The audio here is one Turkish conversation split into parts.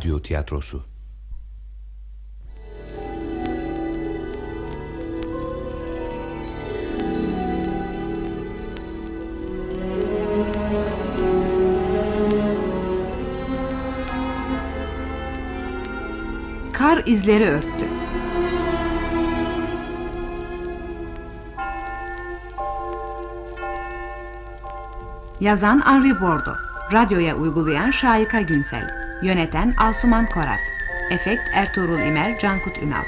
Radyo Tiyatrosu. Kar izleri örttü. Yazan Henri Bordo, radyoya uygulayan Şayika Günsel, yöneten Asuman Korat, efekt Ertuğrul İmer, Cankut Ünal.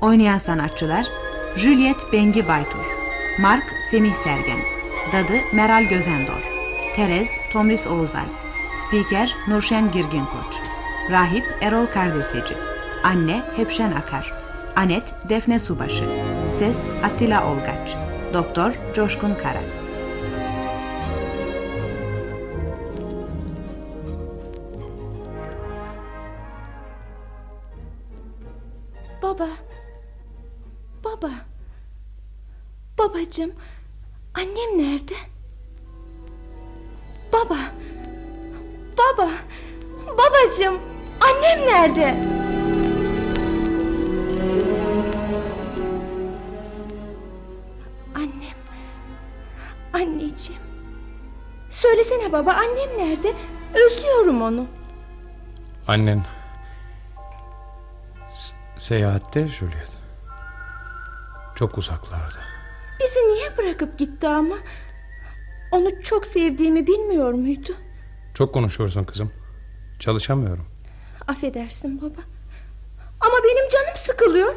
Oynayan sanatçılar Juliet Bengi Baytur Mark Semih Sergen Dadı Meral Gözendor Terez Tomris Oğuzay Spiker Nurşen Girgin Koç Rahip Erol Kardeseci Anne Hepşen Akar Anet Defne Subaşı Ses Attila Olgaç Doktor Coşkun Kara Baba. Baba. Babacığım. Annem nerede? Baba. Baba. Babacığım. Annem nerede? Baba annem nerede? Özlüyorum onu. Annen S- seyahatte Juliet. Çok uzaklarda. Bizi niye bırakıp gitti ama? Onu çok sevdiğimi bilmiyor muydu? Çok konuşuyorsun kızım. Çalışamıyorum. Affedersin baba. Ama benim canım sıkılıyor.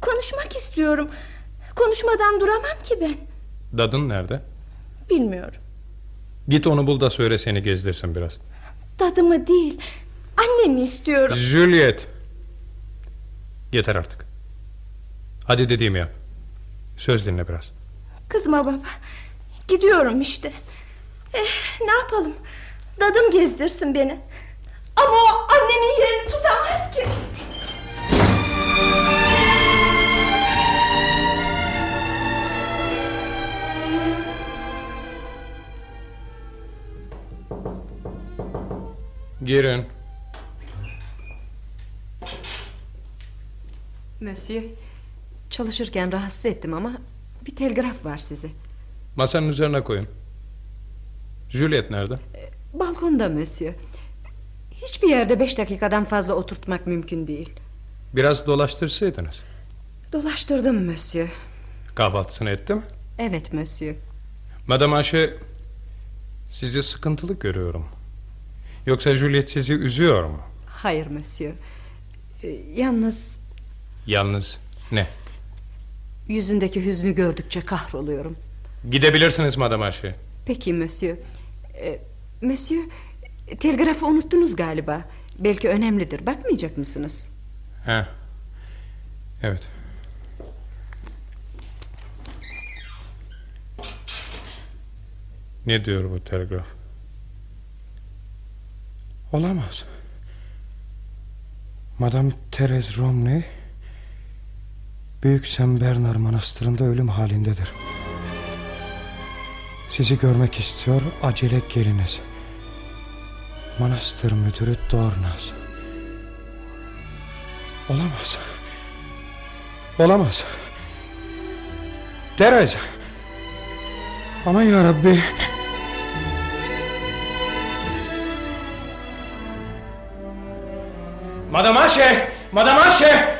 Konuşmak istiyorum. Konuşmadan duramam ki ben. Dadın nerede? Bilmiyorum. Git onu bul da söyle seni gezdirsin biraz. Dadımı değil. Annemi istiyorum. Juliet. Yeter artık. Hadi dediğimi yap. Söz dinle biraz. Kızma baba. Gidiyorum işte. Eh, ne yapalım? Dadım gezdirsin beni. Ama o annemin yerini tutamaz ki. Girin. Monsieur, çalışırken rahatsız ettim ama bir telgraf var size. Masanın üzerine koyun. Juliet nerede? Balkonda Monsieur. Hiçbir yerde beş dakikadan fazla oturtmak mümkün değil. Biraz dolaştırsaydınız. Dolaştırdım Monsieur. Kahvaltısını etti mi? Evet Monsieur. Madame Ayşe sizi sıkıntılı görüyorum. Yoksa Juliet sizi üzüyor mu? Hayır Monsieur. Ee, yalnız Yalnız ne? yüzündeki hüznü gördükçe kahroluyorum. Gidebilirsiniz Madame Ayşe. Peki Monsieur. Ee, Monsieur, telgrafı unuttunuz galiba. Belki önemlidir. Bakmayacak mısınız? He. Evet. Ne diyor bu telgraf? Olamaz. Madame Therese Romney Büyük Saint Bernard Manastırı'nda ölüm halindedir. Sizi görmek istiyor, acele geliniz. Manastır müdürü Dornaz. Olamaz. Olamaz. Therese. Aman ya Rabbi. Madame Ayşe! Madame Ayşe!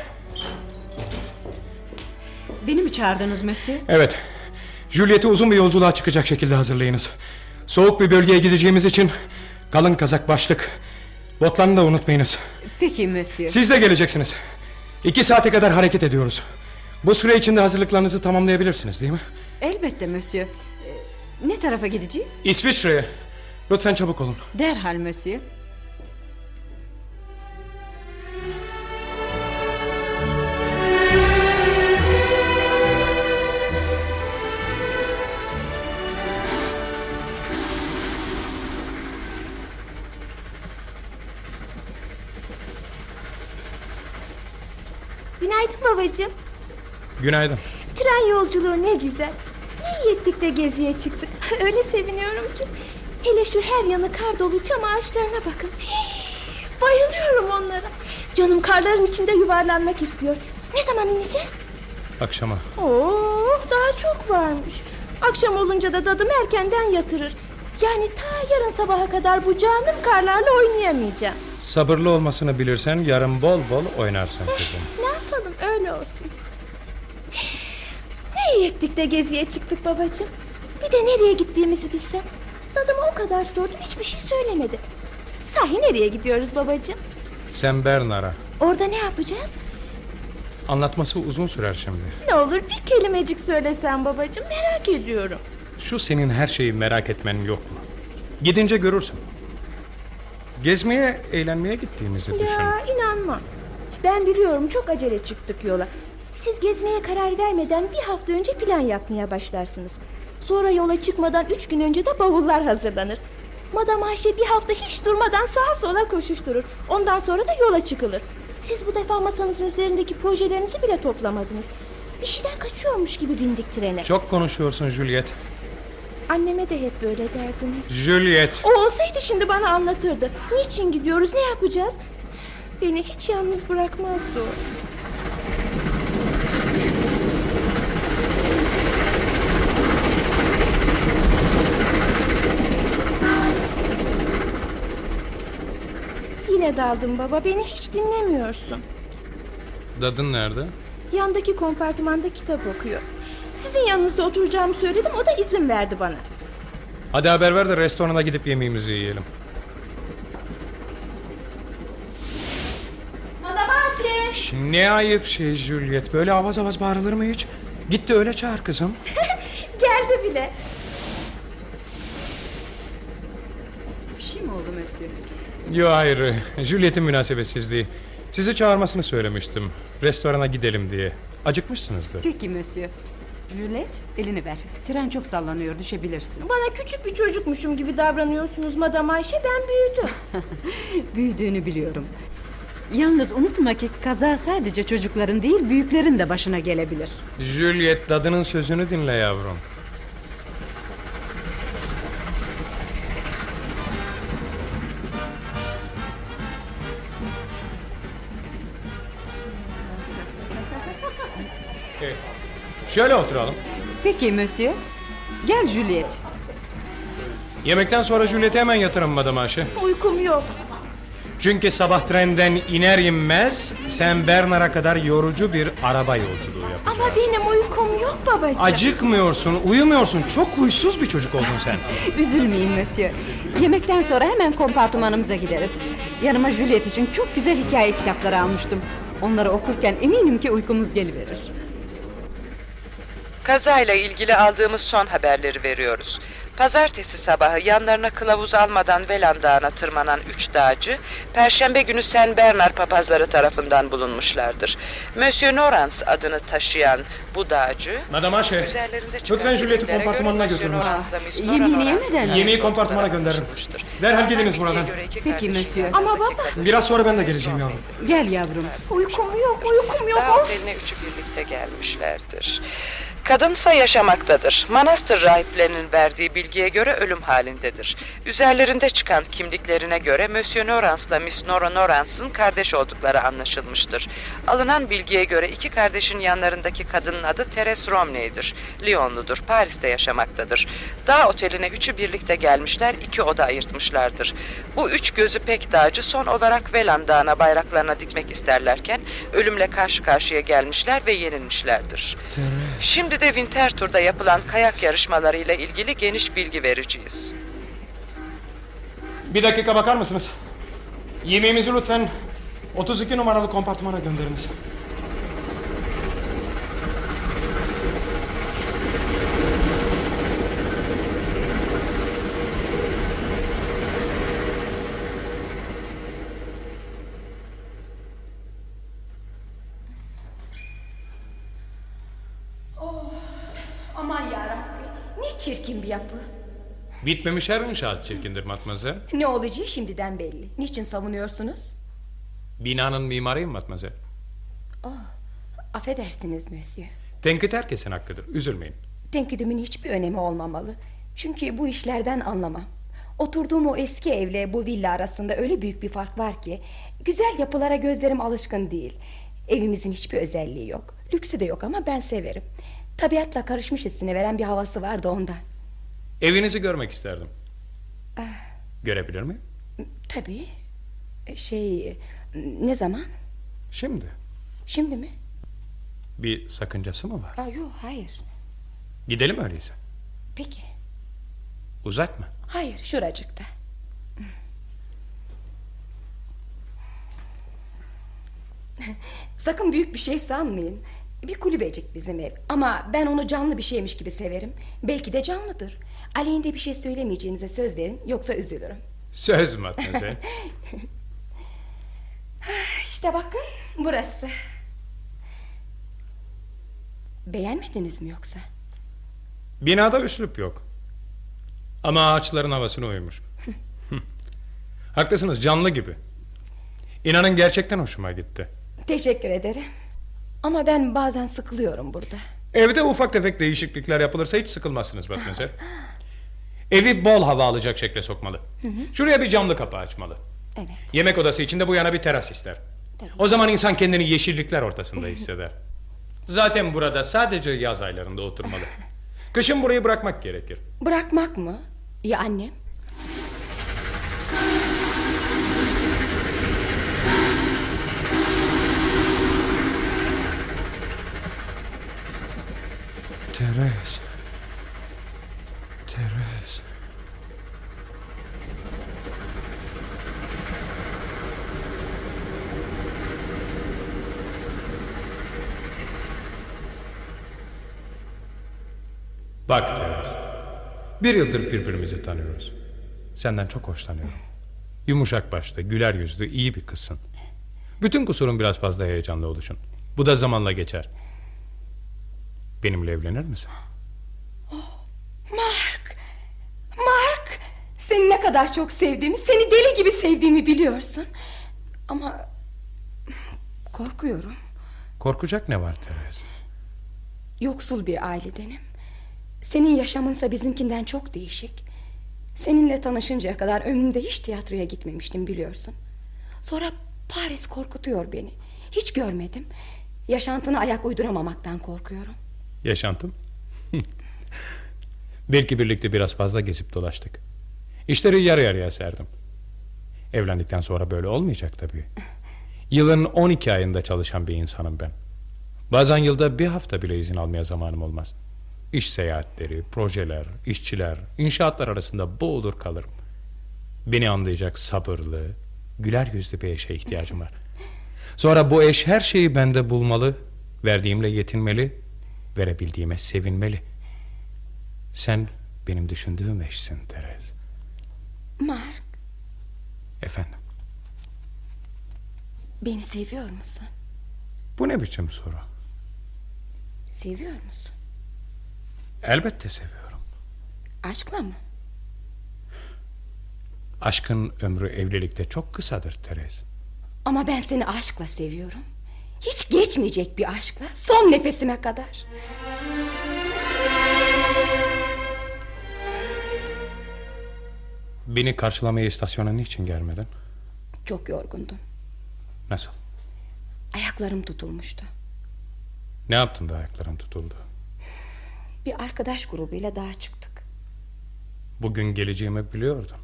Beni mi çağırdınız Monsieur? Evet. Juliet'i uzun bir yolculuğa çıkacak şekilde hazırlayınız. Soğuk bir bölgeye gideceğimiz için kalın kazak başlık. Botlarını da unutmayınız. Peki Monsieur. Siz de geleceksiniz. İki saate kadar hareket ediyoruz. Bu süre içinde hazırlıklarınızı tamamlayabilirsiniz değil mi? Elbette Monsieur. Ee, ne tarafa gideceğiz? İsviçre'ye. Lütfen çabuk olun. Derhal Monsieur. Günaydın babacığım. Günaydın. tren yolculuğu ne güzel. Ne iyi ettik de geziye çıktık. Öyle seviniyorum ki. Hele şu her yanı kar dolu çam ağaçlarına bakın. Bayılıyorum onlara. Canım karların içinde yuvarlanmak istiyor. Ne zaman ineceğiz? Akşama. Oo, daha çok varmış. Akşam olunca da dadım erkenden yatırır. Yani ta yarın sabaha kadar bu canım karlarla oynayamayacağım. Sabırlı olmasını bilirsen yarın bol bol oynarsın kızım. Ne öyle olsun. Ne iyi ettik de geziye çıktık babacığım. Bir de nereye gittiğimizi bilsem. Dadıma o kadar sordum hiçbir şey söylemedi. Sahi nereye gidiyoruz babacığım? Sen Bernard'a. Orada ne yapacağız? Anlatması uzun sürer şimdi. Ne olur bir kelimecik söylesen babacığım merak ediyorum. Şu senin her şeyi merak etmen yok mu? Gidince görürsün. Gezmeye, eğlenmeye gittiğimizi düşün. Ya inanma. Ben biliyorum çok acele çıktık yola. Siz gezmeye karar vermeden bir hafta önce plan yapmaya başlarsınız. Sonra yola çıkmadan üç gün önce de bavullar hazırlanır. Madam Ayşe bir hafta hiç durmadan sağa sola koşuşturur. Ondan sonra da yola çıkılır. Siz bu defa masanızın üzerindeki projelerinizi bile toplamadınız. Bir şeyden kaçıyormuş gibi bindik trene. Çok konuşuyorsun Juliet. Anneme de hep böyle derdiniz. Juliet. O olsaydı şimdi bana anlatırdı. Niçin gidiyoruz, ne yapacağız? Beni hiç yalnız bırakmazdı o. Yine daldım baba, beni hiç dinlemiyorsun. Dadın nerede? Yandaki kompartımanda kitap okuyor. Sizin yanınızda oturacağımı söyledim, o da izin verdi bana. Hadi haber ver de restorana gidip yemeğimizi yiyelim. Şş, Ne ayıp şey Juliet. Böyle avaz avaz bağırılır mı hiç? Git de öyle çağır kızım. Geldi bile. Bir şey mi oldu Monsieur? Yo hayır. Juliet'in münasebetsizliği. Sizi çağırmasını söylemiştim. Restorana gidelim diye. Acıkmışsınızdır. Peki Monsieur. Juliet elini ver. Tren çok sallanıyor düşebilirsin. Bana küçük bir çocukmuşum gibi davranıyorsunuz Madam Ayşe, ben büyüdüm. Büyüdüğünü biliyorum. Yalnız unutma ki kaza sadece çocukların değil büyüklerin de başına gelebilir. Juliet dadının sözünü dinle yavrum. Evet. Şöyle oturalım. Peki Monsieur. Gel Juliet. Yemekten sonra Juliet'e hemen yatırım Madame Ayşe. Uykum yok. Çünkü sabah trenden iner inmez sen Bernard'a kadar yorucu bir araba yolculuğu yapacağız. Ama benim uykum yok babacığım. Acıkmıyorsun, uyumuyorsun. Çok huysuz bir çocuk oldun sen. Üzülmeyin Monsieur. Yemekten sonra hemen kompartımanımıza gideriz. Yanıma Juliet için çok güzel hikaye kitapları almıştım. Onları okurken eminim ki uykumuz geliverir. Kazayla ilgili aldığımız son haberleri veriyoruz. Pazartesi sabahı yanlarına kılavuz almadan Velan Dağı'na tırmanan üç dağcı, Perşembe günü Sen Bernard papazları tarafından bulunmuşlardır. Monsieur Norans adını taşıyan bu dağcı... Madame çıkan lütfen Juliet'i kompartımanına götürünüz. Yemeğini yemeden Yemeği kompartımana anlaşılmıştır. Derhal gidiniz buradan. Peki, Monsieur. Ama baba- Biraz sonra ben de geleceğim yavrum. Gel yavrum. Uykum yok, uykum yok. Dağ üçü birlikte gelmişlerdir. Kadınsa yaşamaktadır. Manastır rahiplerinin verdiği bilgiye göre ölüm halindedir. Üzerlerinde çıkan kimliklerine göre Monsieur Norans'la Miss Nora Norans'ın kardeş oldukları anlaşılmıştır. Alınan bilgiye göre iki kardeşin yanlarındaki kadının adı Teres Romney'dir. Lyonludur, Paris'te yaşamaktadır. Dağ oteline üçü birlikte gelmişler, iki oda ayırtmışlardır. Bu üç gözü pek dağcı son olarak Velan Dağı'na bayraklarına dikmek isterlerken ölümle karşı karşıya gelmişler ve yenilmişlerdir. Şimdi de Winterthur'da yapılan kayak yarışmalarıyla ilgili geniş bilgi vereceğiz. Bir dakika bakar mısınız? Yemeğimizi lütfen 32 numaralı kompartmana gönderiniz. Aman yarabbi, ne çirkin bir yapı. Bitmemiş her inşaat çirkindir matmazel. Ne olacağı şimdiden belli. Niçin savunuyorsunuz? Binanın mimarıyım matmazel. Affedersiniz Monsieur. Tenkit herkesin hakkıdır. Üzülmeyin. Tenkidimin hiçbir önemi olmamalı. Çünkü bu işlerden anlamam. Oturduğum o eski evle bu villa arasında öyle büyük bir fark var ki... ...güzel yapılara gözlerim alışkın değil. Evimizin hiçbir özelliği yok. Lüksü de yok ama ben severim. Tabiatla karışmış hissini veren bir havası var da ondan. Evinizi görmek isterdim. Görebilir miyim? Tabii. Şey... Ne zaman? Şimdi. Şimdi mi? Bir sakıncası mı var? Aa, yok hayır. Gidelim öyleyse. Peki. Uzak mı? Hayır şuracıkta. Sakın büyük bir şey sanmayın. Bir kulübecik bizim ev. Ama ben onu canlı bir şeymiş gibi severim. Belki de canlıdır. Aleyhinde bir şey söylemeyeceğinize söz verin. Yoksa üzülürüm. Söz mü Matmazel? İşte bakın burası. Beğenmediniz mi yoksa? Binada üslup yok. Ama ağaçların havasına uymuş. Haklısınız canlı gibi. İnanın gerçekten hoşuma gitti. Teşekkür ederim. Ama ben bazen sıkılıyorum burada. Evde ufak tefek değişiklikler yapılırsa hiç sıkılmazsınız Matmazel. Evi bol hava alacak şekle sokmalı. Şuraya bir camlı kapı açmalı. Evet. Yemek odası içinde bu yana bir teras ister. Tabii. O zaman insan kendini yeşillikler ortasında hisseder. Zaten burada sadece yaz aylarında oturmalı. Kışın burayı bırakmak gerekir. Bırakmak mı? Ya annem? Teres. Bak Teres. Bir yıldır birbirimizi tanıyoruz. Senden çok hoşlanıyorum. Yumuşak başlı, güler yüzlü, iyi bir kızsın. Bütün kusurun biraz fazla heyecanlı oluşun. Bu da zamanla geçer. Benimle evlenir misin? Mark! Mark! Seni ne kadar çok sevdiğimi, seni deli gibi sevdiğimi biliyorsun. Ama korkuyorum. Korkacak ne var Teres? Yoksul bir ailedenim. Senin yaşamınsa bizimkinden çok değişik. Seninle tanışıncaya kadar ömrümde hiç tiyatroya gitmemiştim biliyorsun. Sonra Paris korkutuyor beni. Hiç görmedim. Yaşantına ayak uyduramamaktan korkuyorum. Yaşantım? Belki birlikte biraz fazla gezip dolaştık. İşleri yarı yarıya serdim. Evlendikten sonra böyle olmayacak tabii. Yılın 12 ayında çalışan bir insanım ben. Bazen yılda bir hafta bile izin almaya zamanım olmaz. İş seyahatleri, projeler, işçiler, inşaatlar arasında boğulur kalırım. Beni anlayacak sabırlı, güler yüzlü bir eşe ihtiyacım var. Sonra bu eş her şeyi bende bulmalı, verdiğimle yetinmeli, verebildiğime sevinmeli. Sen benim düşündüğüm eşsin Terez. Mark, Efendim, beni seviyor musun? bu ne biçim soru? Seviyor musun? Elbette seviyorum. Aşkla mı? Aşkın ömrü evlilikte çok kısadır Terez. Ama ben seni aşkla seviyorum. Hiç geçmeyecek bir aşkla. Son nefesime kadar. Beni karşılamaya istasyona niçin gelmedin? Çok yorgundum. Nasıl? Ayaklarım tutulmuştu. Ne yaptın da ayakların tutuldu? Bir arkadaş grubuyla daha çıktık. Bugün geleceğimi biliyordun.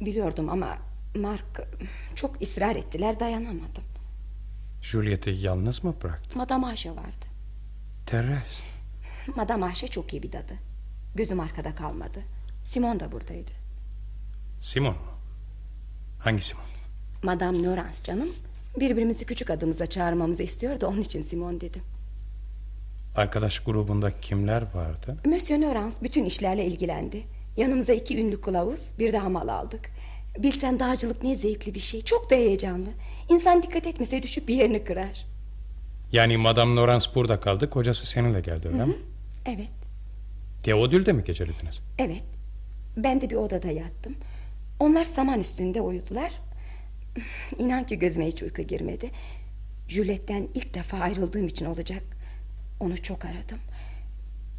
Biliyordum ama Mark çok ısrar ettiler dayanamadım. Juliet'i yalnız mı bıraktın? Madame Ayşe vardı. Teres. Madame Ayşe çok iyi bir dadı. Gözüm arkada kalmadı. Simon da buradaydı. Simon mu? Hangi Simon? Madame Norans canım. Birbirimizi küçük adımızla çağırmamızı istiyordu. Onun için Simon dedim. Arkadaş grubunda kimler vardı? Monsieur Norans bütün işlerle ilgilendi. Yanımıza iki ünlü kılavuz, bir de hamal aldık. Bilsen dağcılık ne zevkli bir şey. Çok da heyecanlı. İnsan dikkat etmese düşüp bir yerini kırar. Yani Madame Laurence burada kaldı, kocası seninle geldi öyle mi? Evet, Teodül'de mi gecelediniz? evet. Ben de bir odada yattım. Onlar saman üstünde uyudular. İnan ki gözüme hiç uyku girmedi. Juliet'ten ilk defa ayrıldığım için olacak. Onu çok aradım.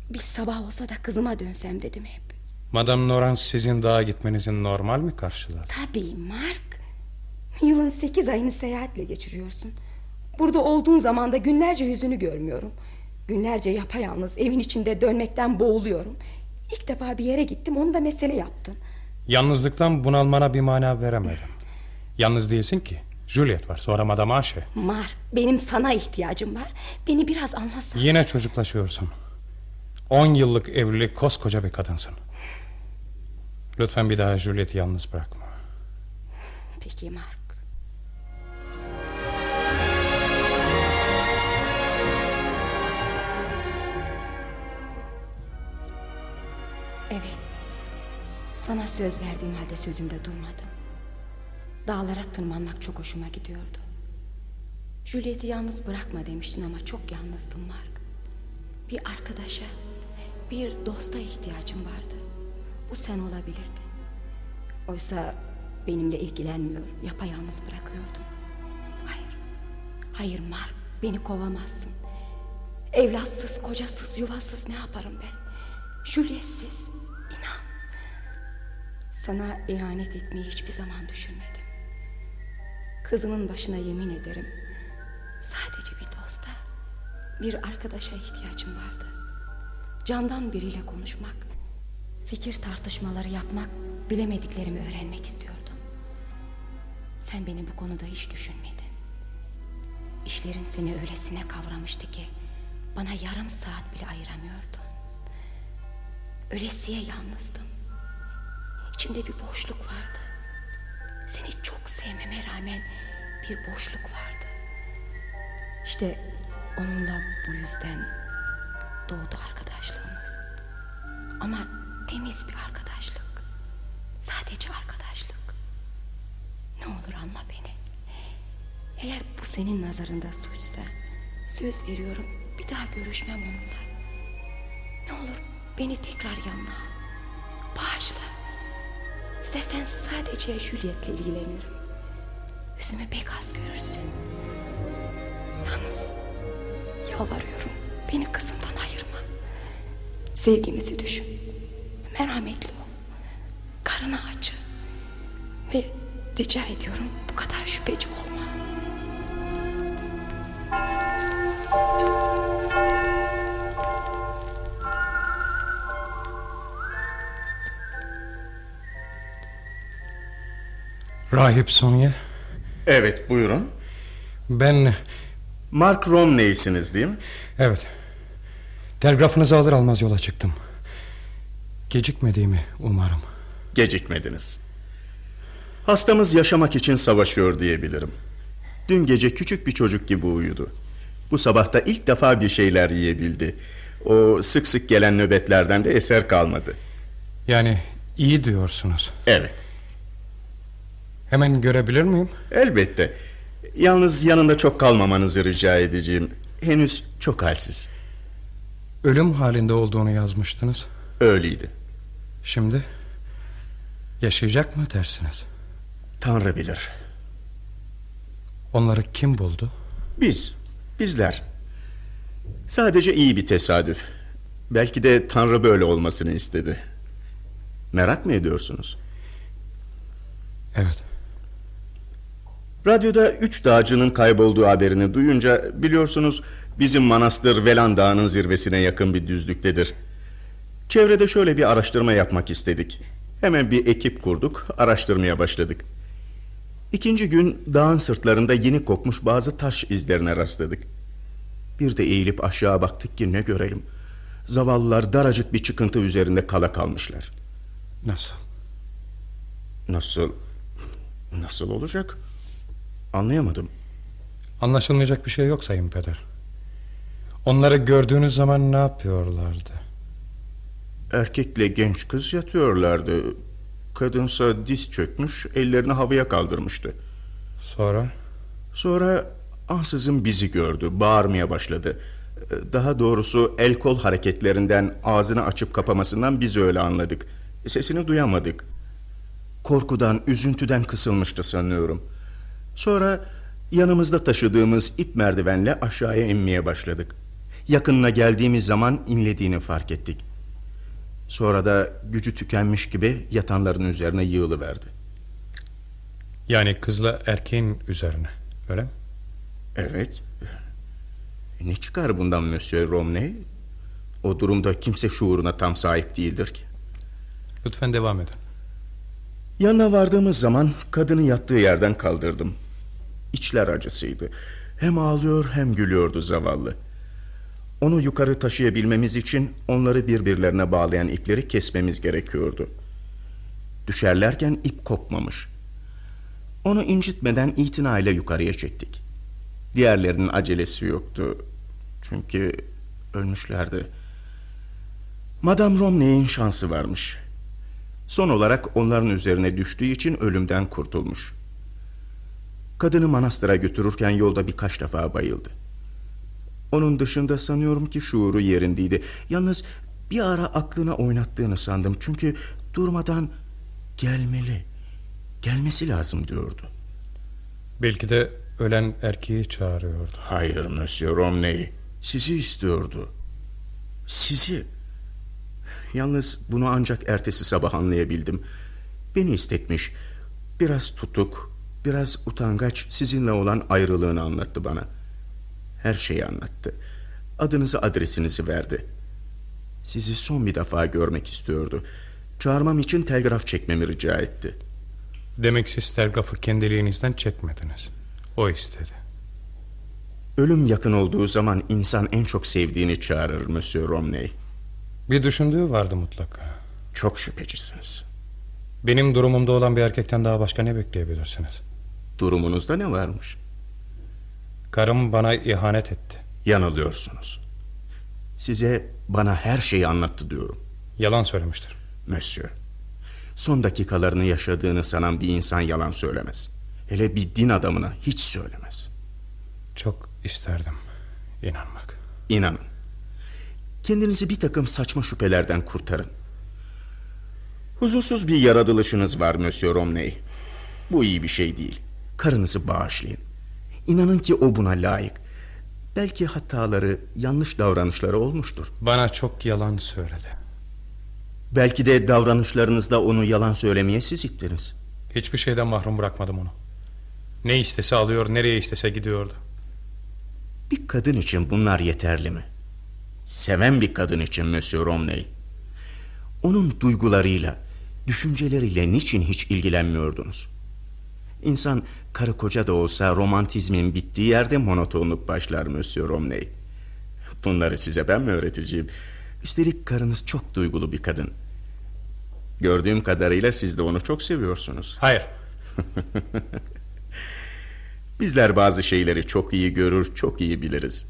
Bir sabah olsa da kızıma dönsem dedim hep. Madame Noran sizin dağa gitmenizin normal mi karşılar? Tabii Mark. Yılın sekiz ayını seyahatle geçiriyorsun. Burada olduğun zaman da günlerce yüzünü görmüyorum. Günlerce yapayalnız evin içinde dönmekten boğuluyorum. İlk defa bir yere gittim onu da mesele yaptın. Yalnızlıktan bunalmana bir mana veremedim. Yalnız değilsin ki. Juliet var sonra Madame Ashe. Mar benim sana ihtiyacım var. Beni biraz anlasan. Yine çocuklaşıyorsun. On yıllık evlilik koskoca bir kadınsın. Lütfen bir daha Juliet'i yalnız bırakma. Peki Mark. Evet. Sana söz verdiğim halde sözümde durmadım. Dağlara tırmanmak çok hoşuma gidiyordu. Juliet'i yalnız bırakma demiştin ama çok yalnızdım Mark. Bir arkadaşa, bir dosta ihtiyacım vardı. Bu sen olabilirdi. Oysa benimle ilgilenmiyor, yapayalnız bırakıyordun. Hayır, hayır Mark, beni kovamazsın. Evlatsız, kocasız, yuvasız ne yaparım ben? Juliet'siz, inan. Sana ihanet etmeyi hiçbir zaman düşünmedim. Kızımın başına yemin ederim. Sadece bir dosta, bir arkadaşa ihtiyacım vardı. Candan biriyle konuşmak, fikir tartışmaları yapmak, bilemediklerimi öğrenmek istiyordum. Sen beni bu konuda hiç düşünmedin. İşlerin seni öylesine kavramıştı ki bana yarım saat bile ayıramıyordun. Ölesiye yalnızdım. İçimde bir boşluk vardı. Seni çok sevmeme rağmen bir boşluk vardı. İşte onunla bu yüzden doğdu arkadaşlığımız. Ama temiz bir arkadaşlık. Sadece arkadaşlık. Ne olur anla beni. Eğer bu senin nazarında suçsa söz veriyorum bir daha görüşmem onunla. Ne olur beni tekrar yanına. Bağışla. İstersen sadece Juliet'le ilgilenirim. Yüzümü pek az görürsün. Yalnız yalvarıyorum beni kızımdan ayırma. Sevgimizi düşün. Merhametli ol. Karına acı. Ve rica ediyorum bu kadar şüpheci olma. Rahip Sonya. Evet buyurun. Ben... Mark Romney'siniz değil mi? Evet. Telgrafınızı alır almaz yola çıktım. Gecikmediğimi umarım. Gecikmediniz. Hastamız yaşamak için savaşıyor diyebilirim. Dün gece küçük bir çocuk gibi uyudu. Bu sabah da ilk defa bir şeyler yiyebildi. O sık sık gelen nöbetlerden de eser kalmadı. Yani iyi diyorsunuz. Evet. Hemen görebilir miyim? Elbette. Yalnız yanında çok kalmamanızı rica edeceğim. Henüz çok halsiz. Ölüm halinde olduğunu yazmıştınız. Öyleydi. Şimdi yaşayacak mı dersiniz? Tanrı bilir. Onları kim buldu? Biz, bizler. Sadece iyi bir tesadüf. Belki de Tanrı böyle olmasını istedi. Merak mı ediyorsunuz? Evet. Radyoda üç dağcının kaybolduğu haberini duyunca biliyorsunuz bizim manastır Velan Dağı'nın zirvesine yakın bir düzlüktedir. Çevrede şöyle bir araştırma yapmak istedik. Hemen bir ekip kurduk, araştırmaya başladık. İkinci gün dağın sırtlarında yeni kopmuş bazı taş izlerine rastladık. Bir de eğilip aşağı baktık ki ne görelim. Zavallılar daracık bir çıkıntı üzerinde kala kalmışlar. Nasıl? Nasıl? Nasıl olacak? Anlayamadım. Anlaşılmayacak bir şey yok Sayın Peder. Onları gördüğünüz zaman ne yapıyorlardı? Erkekle genç kız yatıyorlardı. Kadınsa diz çökmüş, ellerini havaya kaldırmıştı. Sonra? Sonra ansızın bizi gördü, bağırmaya başladı. Daha doğrusu el kol hareketlerinden ağzını açıp kapamasından biz öyle anladık. Sesini duyamadık. Korkudan, üzüntüden kısılmıştı sanıyorum. Sonra yanımızda taşıdığımız ip merdivenle aşağıya inmeye başladık. Yakınına geldiğimiz zaman inlediğini fark ettik. Sonra da gücü tükenmiş gibi yatanların üzerine yığılıverdi. Yani kızla erkeğin üzerine öyle mi? Evet. E, ne çıkar bundan Monsieur Romney? O durumda kimse şuuruna tam sahip değildir ki. Lütfen devam edin. Yanına vardığımız zaman kadını yattığı yerden kaldırdım. İçler acısıydı. Hem ağlıyor hem gülüyordu zavallı. Onu yukarı taşıyabilmemiz için onları birbirlerine bağlayan ipleri kesmemiz gerekiyordu. Düşerlerken ip kopmamış. Onu incitmeden itinayla yukarıya çektik. Diğerlerinin acelesi yoktu. Çünkü ölmüşlerdi. Madame Romney'in şansı varmış. Son olarak onların üzerine düştüğü için ölümden kurtulmuş. Kadını manastıra götürürken yolda birkaç defa bayıldı. Onun dışında sanıyorum ki şuuru yerindeydi. Yalnız bir ara aklına oynattığını sandım. Çünkü durmadan gelmeli, gelmesi lazım diyordu. Belki de ölen erkeği çağırıyordu. Hayır Monsieur Romney, sizi istiyordu. Sizi. Yalnız bunu ancak ertesi sabah anlayabildim. Beni istetmiş. Biraz tutuk, biraz utangaç sizinle olan ayrılığını anlattı bana. Her şeyi anlattı. Adınızı adresinizi verdi. Sizi son bir defa görmek istiyordu. Çağırmam için telgraf çekmemi rica etti. Demek siz telgrafı kendiliğinizden çekmediniz. O istedi. Ölüm yakın olduğu zaman insan en çok sevdiğini çağırır Monsieur Romney. Bir düşündüğü vardı mutlaka. Çok şüphecisiniz. Benim durumumda olan bir erkekten daha başka ne bekleyebilirsiniz? Durumunuzda ne varmış? Karım bana ihanet etti. Yanılıyorsunuz. Size bana her şeyi anlattı diyorum. Yalan söylemiştir. Monsieur, son dakikalarını yaşadığını sanan bir insan yalan söylemez. Hele bir din adamına hiç söylemez. Çok isterdim inanmak. İnanın. Kendinizi bir takım saçma şüphelerden kurtarın. Huzursuz bir yaratılışınız var Monsieur Romney. Bu iyi bir şey değil. Karınızı bağışlayın. İnanın ki o buna layık. Belki hataları, yanlış davranışları olmuştur. Bana çok yalan söyledi. Belki de davranışlarınızda onu yalan söylemeye siz ittiniz. Hiçbir şeyden mahrum bırakmadım onu. Ne istese alıyor, nereye istese gidiyordu. Bir kadın için bunlar yeterli mi? Seven bir kadın için Monsieur Romney. Onun duygularıyla, düşünceleriyle niçin hiç ilgilenmiyordunuz? İnsan karı koca da olsa romantizmin bittiği yerde monotonluk başlar Monsieur Romney. Bunları size ben mi öğreteceğim? Üstelik karınız çok duygulu bir kadın. Gördüğüm kadarıyla siz de onu çok seviyorsunuz. Hayır. Bizler bazı şeyleri çok iyi görür, çok iyi biliriz.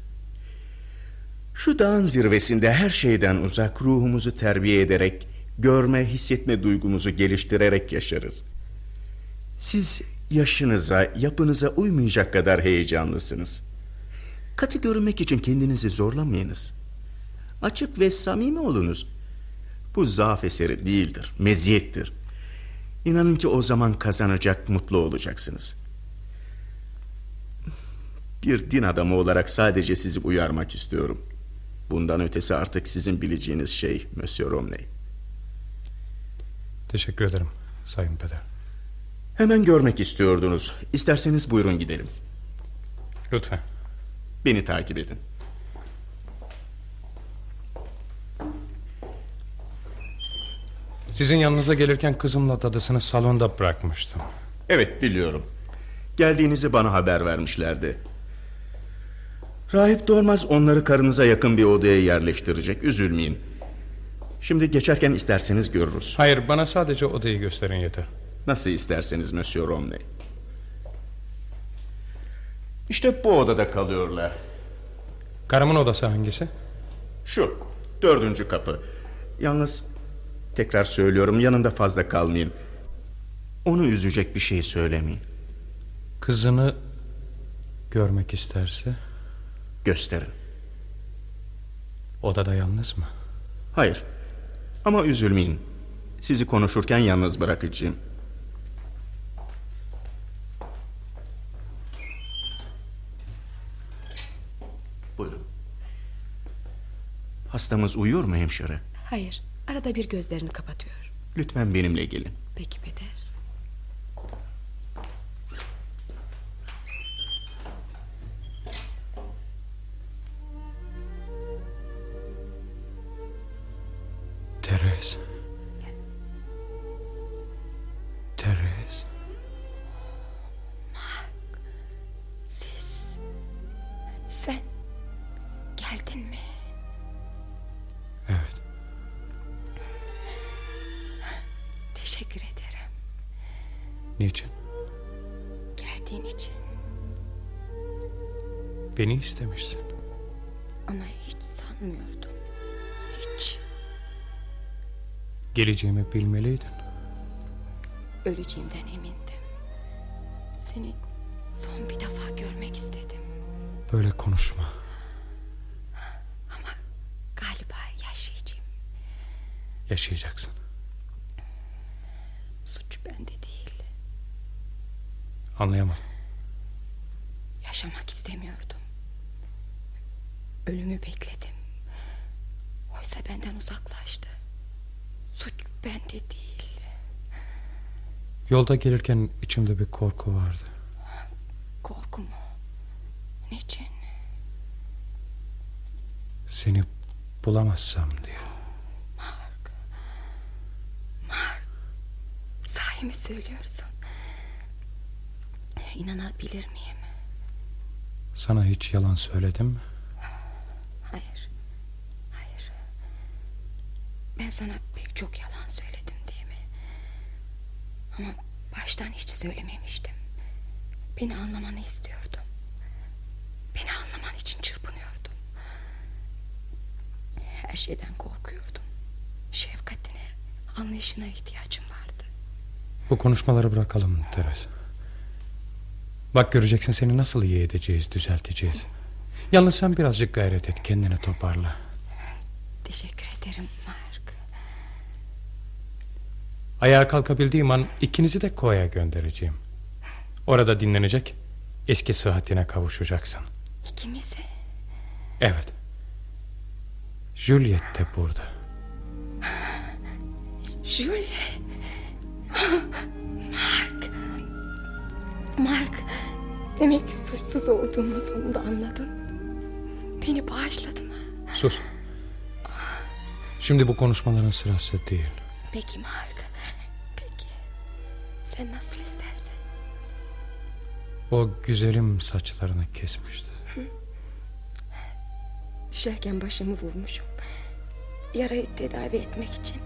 Şu dağın zirvesinde her şeyden uzak ruhumuzu terbiye ederek, görme, hissetme duygumuzu geliştirerek yaşarız. Siz yaşınıza, yapınıza uymayacak kadar heyecanlısınız. Katı görünmek için kendinizi zorlamayınız. Açık ve samimi olunuz. Bu zaaf eseri değildir, meziyettir. İnanın ki o zaman kazanacak, mutlu olacaksınız. Bir din adamı olarak sadece sizi uyarmak istiyorum. Bundan ötesi artık sizin bileceğiniz şey Monsieur Romney. Teşekkür ederim Sayın Peder. Hemen görmek istiyordunuz. İsterseniz buyurun gidelim. Lütfen. Beni takip edin. Sizin yanınıza gelirken kızımla dadısını salonda bırakmıştım. Evet biliyorum. Geldiğinizi bana haber vermişlerdi. Rahip Dormaz onları karınıza yakın bir odaya yerleştirecek. Üzülmeyin. Şimdi geçerken isterseniz görürüz. Hayır bana sadece odayı gösterin yeter. Nasıl isterseniz Monsieur Romney. İşte bu odada kalıyorlar. Karımın odası hangisi? Şu dördüncü kapı. Yalnız tekrar söylüyorum yanında fazla kalmayın. Onu üzecek bir şey söylemeyin. Kızını görmek isterse Gösterin. odada yalnız mı? Hayır. Ama üzülmeyin. Sizi konuşurken yalnız bırakacağım. Hastamız uyuyor mu hemşire? Hayır, arada bir gözlerini kapatıyor. Lütfen benimle gelin. Peki peder. Teres. Beni istemişsin. Ama hiç sanmıyordum. Hiç. Geleceğimi bilmeliydin. Öleceğimden emindim. Seni son bir defa görmek istedim. Böyle konuşma. Ama galiba yaşayacağım. Yaşayacaksın. Suç bende değil. Anlayamadım. Yaşamak istemiyordum. Ölümü bekledim. Oysa benden uzaklaştı. Suç bende değil. Yolda gelirken içimde bir korku vardı. Korku mu? Niçin? Seni bulamazsam diye. Mark. Mark. Sahi mi söylüyorsun? İnanabilir miyim? Sana hiç yalan söyledim mi? Hayır. Hayır. Ben sana pek çok yalan söyledim değil mi? Ama baştan hiç söylememiştim. Beni anlamanı istiyordum. Beni anlaman için çırpınıyordum. Her şeyden korkuyordum. Şefkatine, anlayışına ihtiyacım vardı. Bu konuşmaları bırakalım Teres. Bak göreceksin seni nasıl iyi edeceğiz, düzelteceğiz. Yalnız sen birazcık gayret et, kendini toparla. Teşekkür ederim Mark. Ayağa kalkabildiğim an ikinizi de koya göndereceğim. Orada dinlenecek, eski sıhhatine kavuşacaksın. İkimizi. Evet. Juliet de burada. Julie. Mark. Mark. Demek suçsuz olduğumu sonunda anladın. Beni bağışladın. Sus. Şimdi bu konuşmaların sırası değil. Peki Mark. Peki. Sen nasıl istersen. O güzelim saçlarını kesmişti. Düşerken başımı vurmuşum. Yarayı tedavi etmek için.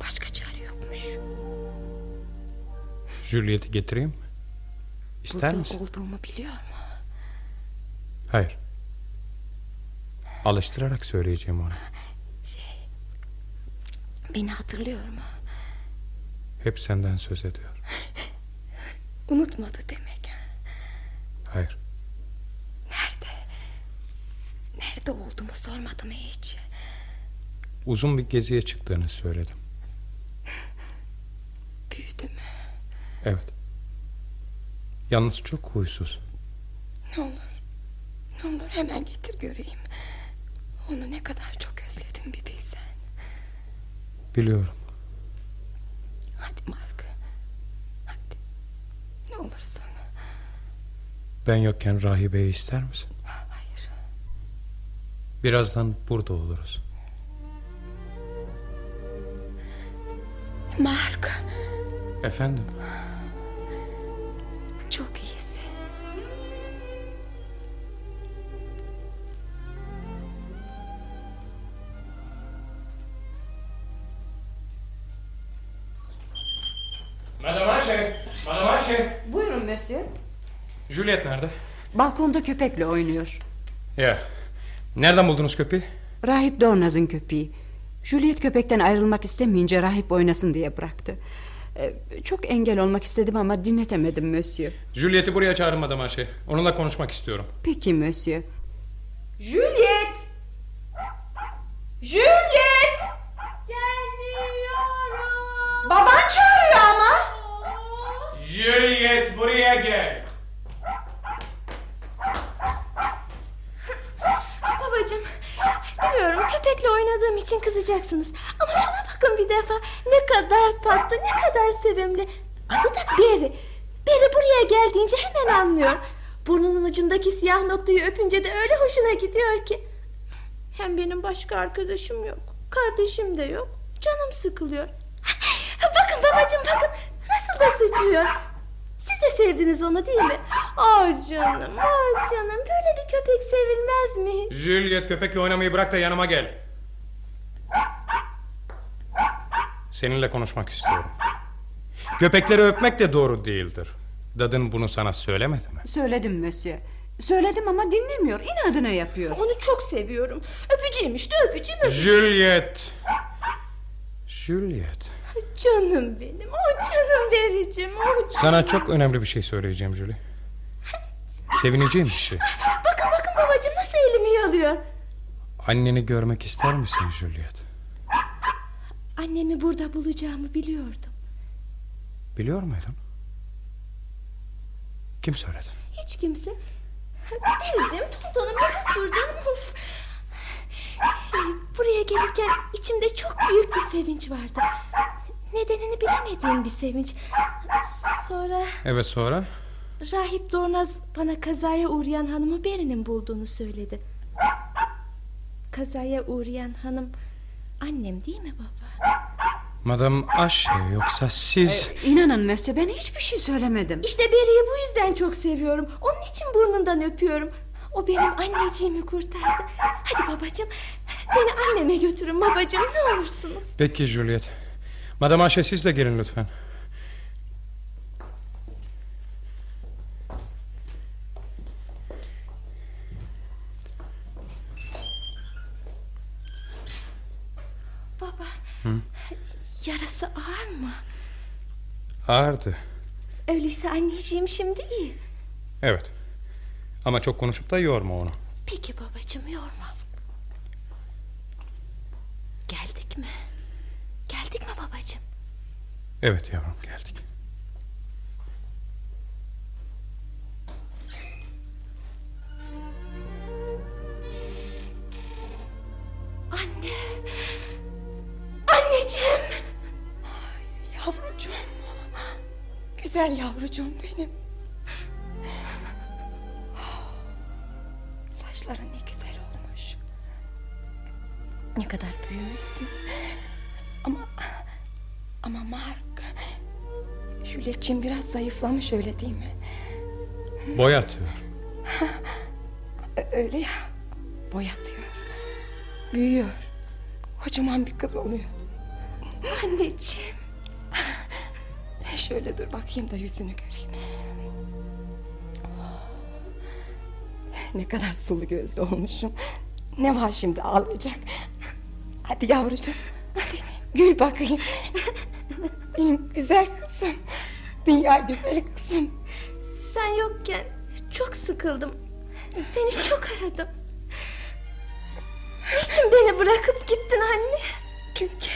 Başka çare yokmuş. Juliet'i getireyim mi? İster Burada misin? olduğumu biliyor mu? Hayır. Alıştırarak söyleyeceğim ona. Şey... Beni hatırlıyor mu? Hep senden söz ediyor. Unutmadı demek. Hayır. Nerede? Nerede olduğumu sormadı mı hiç? Uzun bir geziye çıktığını söyledim. Büyüdü mü? Evet. Yalnız çok huysuz. Ne olur. Ne olur hemen getir göreyim. Onu ne kadar çok özledim bir bilsen. Biliyorum. Hadi Mark. Hadi. Ne olursun. Ben yokken rahibeyi ister misin? Hayır. Birazdan burada oluruz. Mark. Efendim? Çok iyisin. Juliet nerede? Balkonda köpekle oynuyor. Ya. Nereden buldunuz köpeği? Rahip Dornaz'ın köpeği. Juliet köpekten ayrılmak istemeyince rahip oynasın diye bıraktı. Ee, Çok engel olmak istedim ama dinletemedim Monsieur. Juliet'i buraya çağırın Madame Ayşe. Onunla konuşmak istiyorum. Peki Monsieur. Juliet! Juliet! Gelmiyorum. Baban çağırıyor ama. Juliet buraya gel. Biliyorum kızacaksınız. Ama şuna bakın bir defa. Ne kadar tatlı, ne kadar sevimli. Adı da Beri. Beri buraya geldiğince hemen anlıyor. Burnunun ucundaki siyah noktayı öpünce de öyle hoşuna gidiyor ki. Hem benim başka arkadaşım yok. Kardeşim de yok. Canım sıkılıyor. Bakın babacığım bakın. Nasıl da sıçrıyor. Siz de sevdiniz onu değil mi? Ah canım, ah canım. Böyle bir köpek sevilmez mi? Juliet köpekle oynamayı bırak da yanıma gel. Seninle konuşmak istiyorum. Köpekleri öpmek de doğru değildir. Dadın bunu sana söylemedi mi? Söyledim Monsieur. Söyledim ama dinlemiyor. İnadına yapıyor. Onu çok seviyorum. Öpeceğim işte öpeceğim öpeceğim. Juliet. Juliet. Canım benim, o canım vericim, o canım. Sana çok önemli bir şey söyleyeceğim Julie. Sevineceğim bir şey. Bakın bakın babacığım nasıl elimi yalıyor. Anneni görmek ister misin Juliet? Annemi burada bulacağımı biliyordum. Biliyor muydun? Kim söyledi? Hiç kimse. Vericim, tontonum rahat dur canım. Uf. Şey, buraya gelirken içimde çok büyük bir sevinç vardı. Nedenini bilemediğim bir sevinç. Sonra Evet sonra? Rahip Dornaz bana kazaya uğrayan hanımı Beri'nin bulduğunu söyledi. Kazaya uğrayan hanım annem değil mi baba? Madam Aşe yoksa siz... İnanın Monsieur ben hiçbir şey söylemedim. İşte Beri'yi bu yüzden çok seviyorum. Onun için burnundan öpüyorum. O benim anneciğimi kurtardı. Hadi babacığım beni anneme götürün babacığım ne olursunuz. Peki Juliet. Madam Aşe siz de gelin lütfen. Baba yarası ağır mı? Ağırdı. Öyleyse anneciğim şimdi iyi. Evet. Ama çok konuşup da yorma onu. Peki babacığım yorma. Geldik mi? Geldik mi babacığım? Evet yavrum geldik. Anne. Anneciğim. Güzel yavrucuğum benim. Saçların ne güzel olmuş. Ne kadar büyümüşsün. Ama ama Mark Juliet'ciğim biraz zayıflamış öyle değil mi? Boy atıyor. Öyle ya. Boyatıyor. Büyüyor. Kocaman bir kız oluyor. Anneciğim. Şöyle dur bakayım da yüzünü göreyim. Ne kadar sulu gözlü olmuşum. Ne var şimdi ağlayacak? Hadi yavrucuğum. Hadi gül bakayım. Benim güzel kızım. Dünya güzeli kızım. Sen yokken çok sıkıldım. Seni çok aradım. Niçin beni bırakıp gittin anne? Çünkü...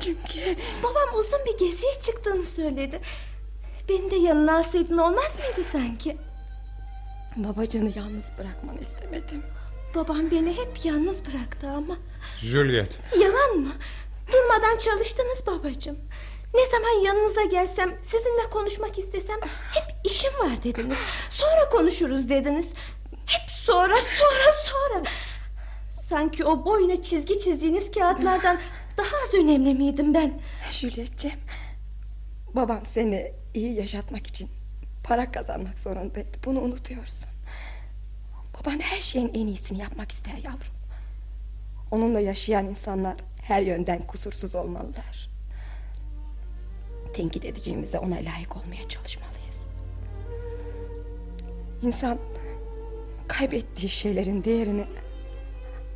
Çünkü... Babam uzun bir geziye çıktığını söyledi. Beni de yanına alsaydın olmaz mıydı sanki? Babacığını yalnız bırakmanı istemedim. Babam beni hep yalnız bıraktı ama. Juliet. Yalan mı? Durmadan çalıştınız babacığım. Ne zaman yanınıza gelsem, sizinle konuşmak istesem hep işim var dediniz. Sonra konuşuruz dediniz. Hep sonra, sonra, sonra. Sanki o boyuna çizgi çizdiğiniz kağıtlardan daha az önemli miydim ben? Juliet'ciğim Baban seni iyi yaşatmak için Para kazanmak zorundaydı. Bunu unutuyorsun. Baban her şeyin en iyisini yapmak ister yavrum. Onunla yaşayan insanlar Her yönden kusursuz olmalılar. Tenkit edeceğimize ona layık olmaya çalışmalıyız. İnsan Kaybettiği şeylerin değerini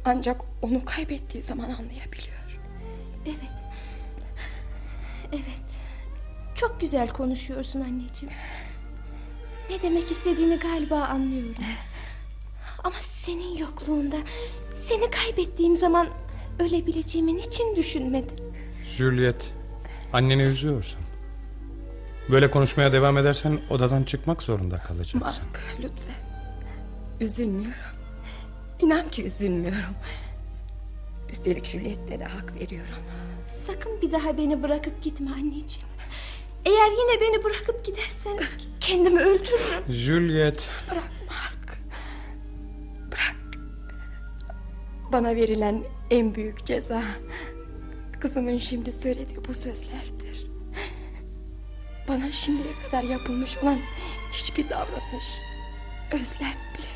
Ancak onu kaybettiği zaman anlayabiliyor Evet. Evet. Çok güzel konuşuyorsun anneciğim. Ne demek istediğini galiba anlıyorum. Ama senin yokluğunda seni kaybettiğim zaman ölebileceğimi niçin düşünmedin? Juliet, anneni üzüyorsun. Böyle konuşmaya devam edersen odadan çıkmak zorunda kalacaksın. Mark lütfen Üzülmüyorum İnan ki üzülmüyorum Üstelik Juliet'te de hak veriyorum. Sakın bir daha beni bırakıp gitme anneciğim. Eğer yine beni bırakıp gidersen kendimi öldürürüm. Juliet. Bırak Mark. Bırak. Bana verilen en büyük ceza kızımın şimdi söylediği bu sözlerdir. Bana şimdiye kadar yapılmış olan hiçbir davranış, özlem bile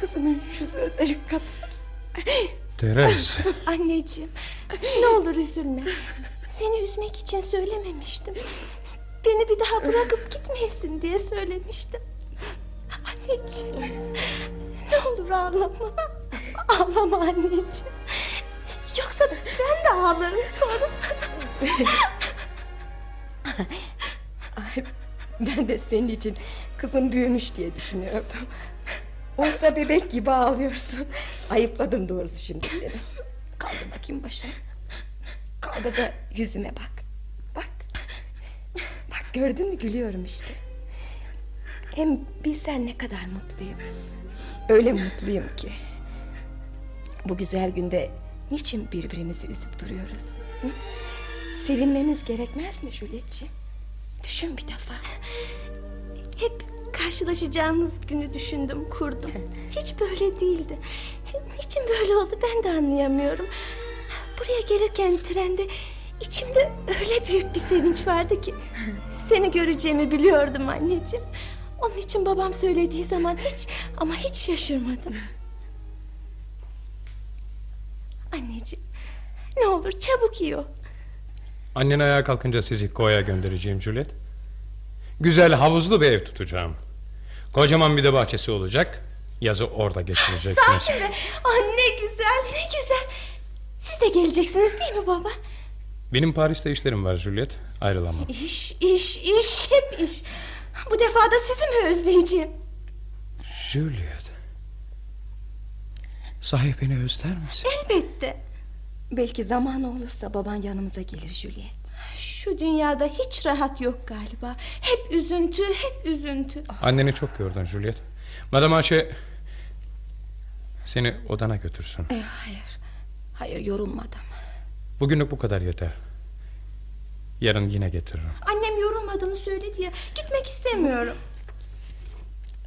kızımın şu sözleri kadar. Teres. Anneciğim ne olur üzülme. Seni üzmek için söylememiştim. Beni bir daha bırakıp gitmeyesin diye söylemiştim. Anneciğim ne olur ağlama. Ağlama anneciğim. Yoksa ben de ağlarım sonra. Ay, ben de senin için kızım büyümüş diye düşünüyordum. Oysa bebek gibi ağlıyorsun. Ayıpladım doğrusu şimdi seni. Kaldır bakayım başına. Kaldır da yüzüme bak. Bak. Bak gördün mü gülüyorum işte. Hem bilsen ne kadar mutluyum. Öyle mutluyum ki. Bu güzel günde niçin birbirimizi üzüp duruyoruz? Hı? Sevinmemiz gerekmez mi Julietciğim? Düşün bir defa. Hep karşılaşacağımız günü düşündüm kurdum. Hiç böyle değildi. Niçin böyle oldu ben de anlayamıyorum. Buraya gelirken trende içimde öyle büyük bir sevinç vardı ki seni göreceğimi biliyordum anneciğim. Onun için babam söylediği zaman hiç ama hiç şaşırmadım. Anneciğim ne olur çabuk iyi ol. Annen ayağa kalkınca sizi koya göndereceğim Juliet. Güzel havuzlu bir ev tutacağım. Kocaman bir de bahçesi olacak. Yazı orada geçireceksiniz. Sahi mi? Ah, ne güzel ne güzel. Siz de geleceksiniz değil mi baba? Benim Paris'te işlerim var Juliet. Ayrılamam. İş iş iş hep iş. Bu defa da sizi mi özleyeceğim? Juliet. Sahi beni özler misin? Elbette. Belki zamanı olursa baban yanımıza gelir Juliet. Şu dünyada hiç rahat yok galiba. Hep üzüntü, hep üzüntü. Anneni çok gördün Juliet. Madame Ayşe seni odana götürsün. E, hayır. Hayır yorulmadım. Bugünlük bu kadar yeter. Yarın yine getiririm. Annem yorulmadığını söyledi ya. Gitmek istemiyorum.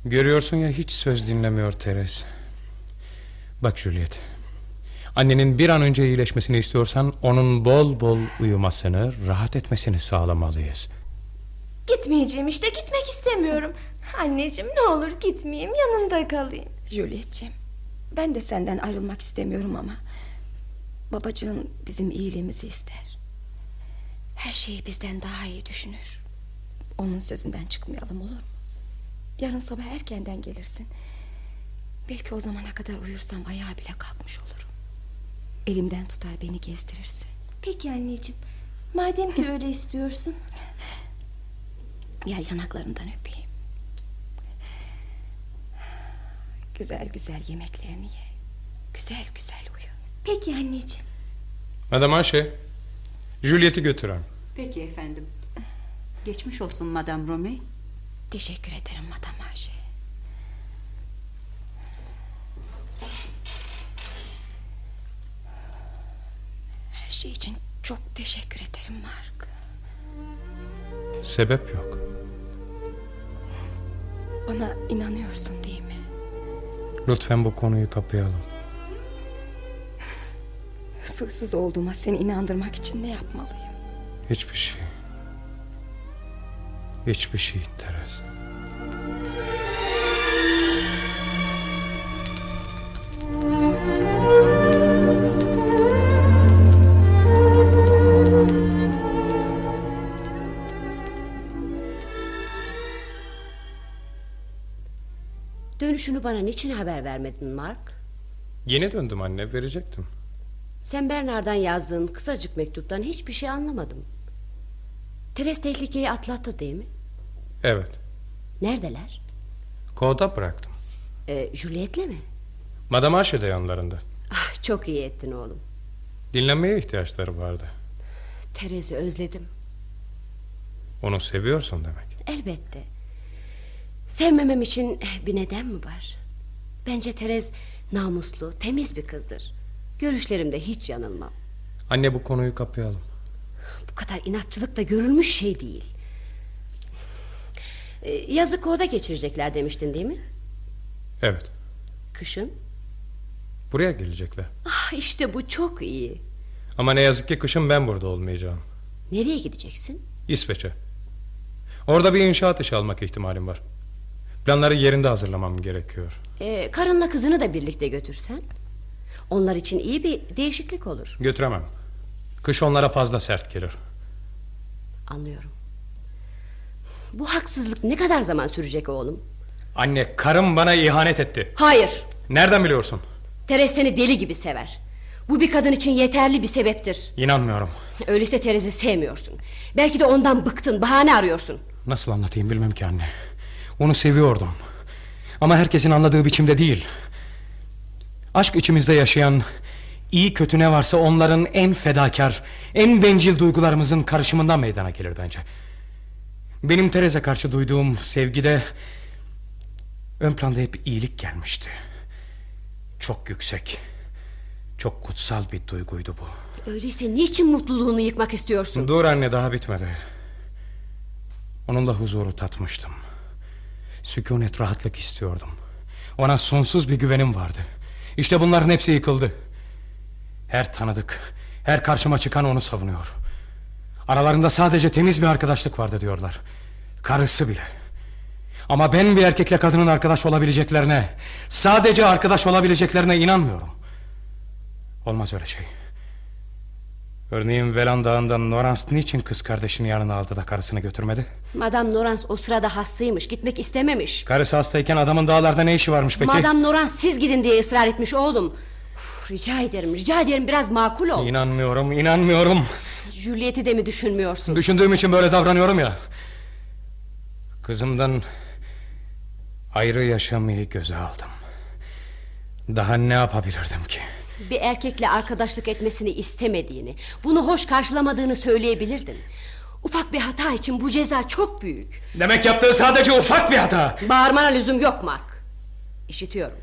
Görüyorsun ya hiç söz dinlemiyor Teres. Bak Juliet. Annenin bir an önce iyileşmesini istiyorsan onun bol bol uyumasını, rahat etmesini sağlamalıyız. Gitmeyeceğim işte gitmek istemiyorum. Anneciğim ne olur gitmeyeyim yanında kalayım. Juliet'ciğim ben de senden ayrılmak istemiyorum ama babacığın bizim iyiliğimizi ister. Her şeyi bizden daha iyi düşünür. Onun sözünden çıkmayalım olur mu? Yarın sabah erkenden gelirsin. Belki o zamana kadar uyursam ayağa bile kalkmış olurum. Elimden tutar beni gezdirirse. Peki anneciğim. Madem ki öyle istiyorsun. Gel yanaklarından öpeyim. Güzel güzel yemeklerini ye. Güzel güzel uyu. Peki anneciğim. Madame Ayşe, Juliet'i götürün. Peki efendim. Geçmiş olsun Madame Romy. Teşekkür ederim Madame Ayşe. Her şey için çok teşekkür ederim Mark. Sebep yok. Bana inanıyorsun değil mi? Lütfen bu konuyu kapayalım. Suçsuz olduğuma seni inandırmak için ne yapmalıyım? Hiçbir şey. Hiçbir şey Teres. Dönüşünü bana niçin haber vermedin Mark? Yeni döndüm anne verecektim. Sen Bernard'dan yazdığın kısacık mektuptan hiçbir şey anlamadım. Teres tehlikeyi atlattı değil mi? Evet. Neredeler? Koda bıraktım. Ee, Juliet'le mi? Madame Ayşe de yanlarında. Ah, çok iyi ettin oğlum. Dinlenmeye ihtiyaçları vardı. Teres'i özledim. Onu seviyorsun demek. Elbette. Sevmemem için bir neden mi var? Bence Teres namuslu, temiz bir kızdır. Görüşlerimde hiç yanılmam. Anne bu konuyu kapayalım. Bu kadar inatçılık da görülmüş şey değil. Ee, yazık oda geçirecekler demiştin değil mi? Evet. Kışın? Buraya gelecekler. Ah işte bu çok iyi. Ama ne yazık ki kışın ben burada olmayacağım. Nereye gideceksin? İsveç'e. Orada bir inşaat işi almak ihtimalim var. Planları yerinde hazırlamam gerekiyor. Ee, karınla kızını da birlikte götürsen. Onlar için iyi bir değişiklik olur. Götüremem. Kış onlara fazla sert gelir. Anlıyorum. Bu haksızlık ne kadar zaman sürecek oğlum? Anne karım bana ihanet etti. Hayır. Nereden biliyorsun? Teres seni deli gibi sever. Bu bir kadın için yeterli bir sebeptir. İnanmıyorum. Öyleyse Terez'i sevmiyorsun. Belki de ondan bıktın, bahane arıyorsun. Nasıl anlatayım bilmem ki anne. Onu seviyordum. Ama herkesin anladığı biçimde değil. Aşk içimizde yaşayan iyi kötü ne varsa onların en fedakar, en bencil duygularımızın karışımından meydana gelir bence. Benim Terez'e karşı duyduğum sevgide ön planda hep iyilik gelmişti. Çok yüksek, çok kutsal bir duyguydu bu. Öyleyse niçin mutluluğunu yıkmak istiyorsun? Dur anne daha bitmedi. Onunla huzuru tatmıştım. Sükunet rahatlık istiyordum. Ona sonsuz bir güvenim vardı. İşte bunların hepsi yıkıldı. Her tanıdık, her karşıma çıkan onu savunuyor. Aralarında sadece temiz bir arkadaşlık vardı diyorlar. Karısı bile. Ama ben bir erkekle kadının arkadaş olabileceklerine, sadece arkadaş olabileceklerine inanmıyorum. Olmaz öyle şey. Örneğin Velan Dağı'ndan Norans niçin kız kardeşini yanına aldı da karısını götürmedi? Madame Norans o sırada hastaymış, gitmek istememiş. Karısı hastayken adamın dağlarda ne işi varmış peki? Madame Norans siz gidin diye ısrar etmiş oğlum. Uf, rica ederim, rica ederim biraz makul ol. İnanmıyorum, inanmıyorum. Juliet'i de mi düşünmüyorsun? Düşündüğüm için böyle davranıyorum ya. Kızımdan ayrı yaşamayı göze aldım. Daha ne yapabilirdim ki? Bir erkekle arkadaşlık etmesini istemediğini, bunu hoş karşılamadığını söyleyebilirdin. Ufak bir hata için bu ceza çok büyük. Demek yaptığı sadece ufak bir hata. Bağırmana lüzum yok Mark. İşitiyorum.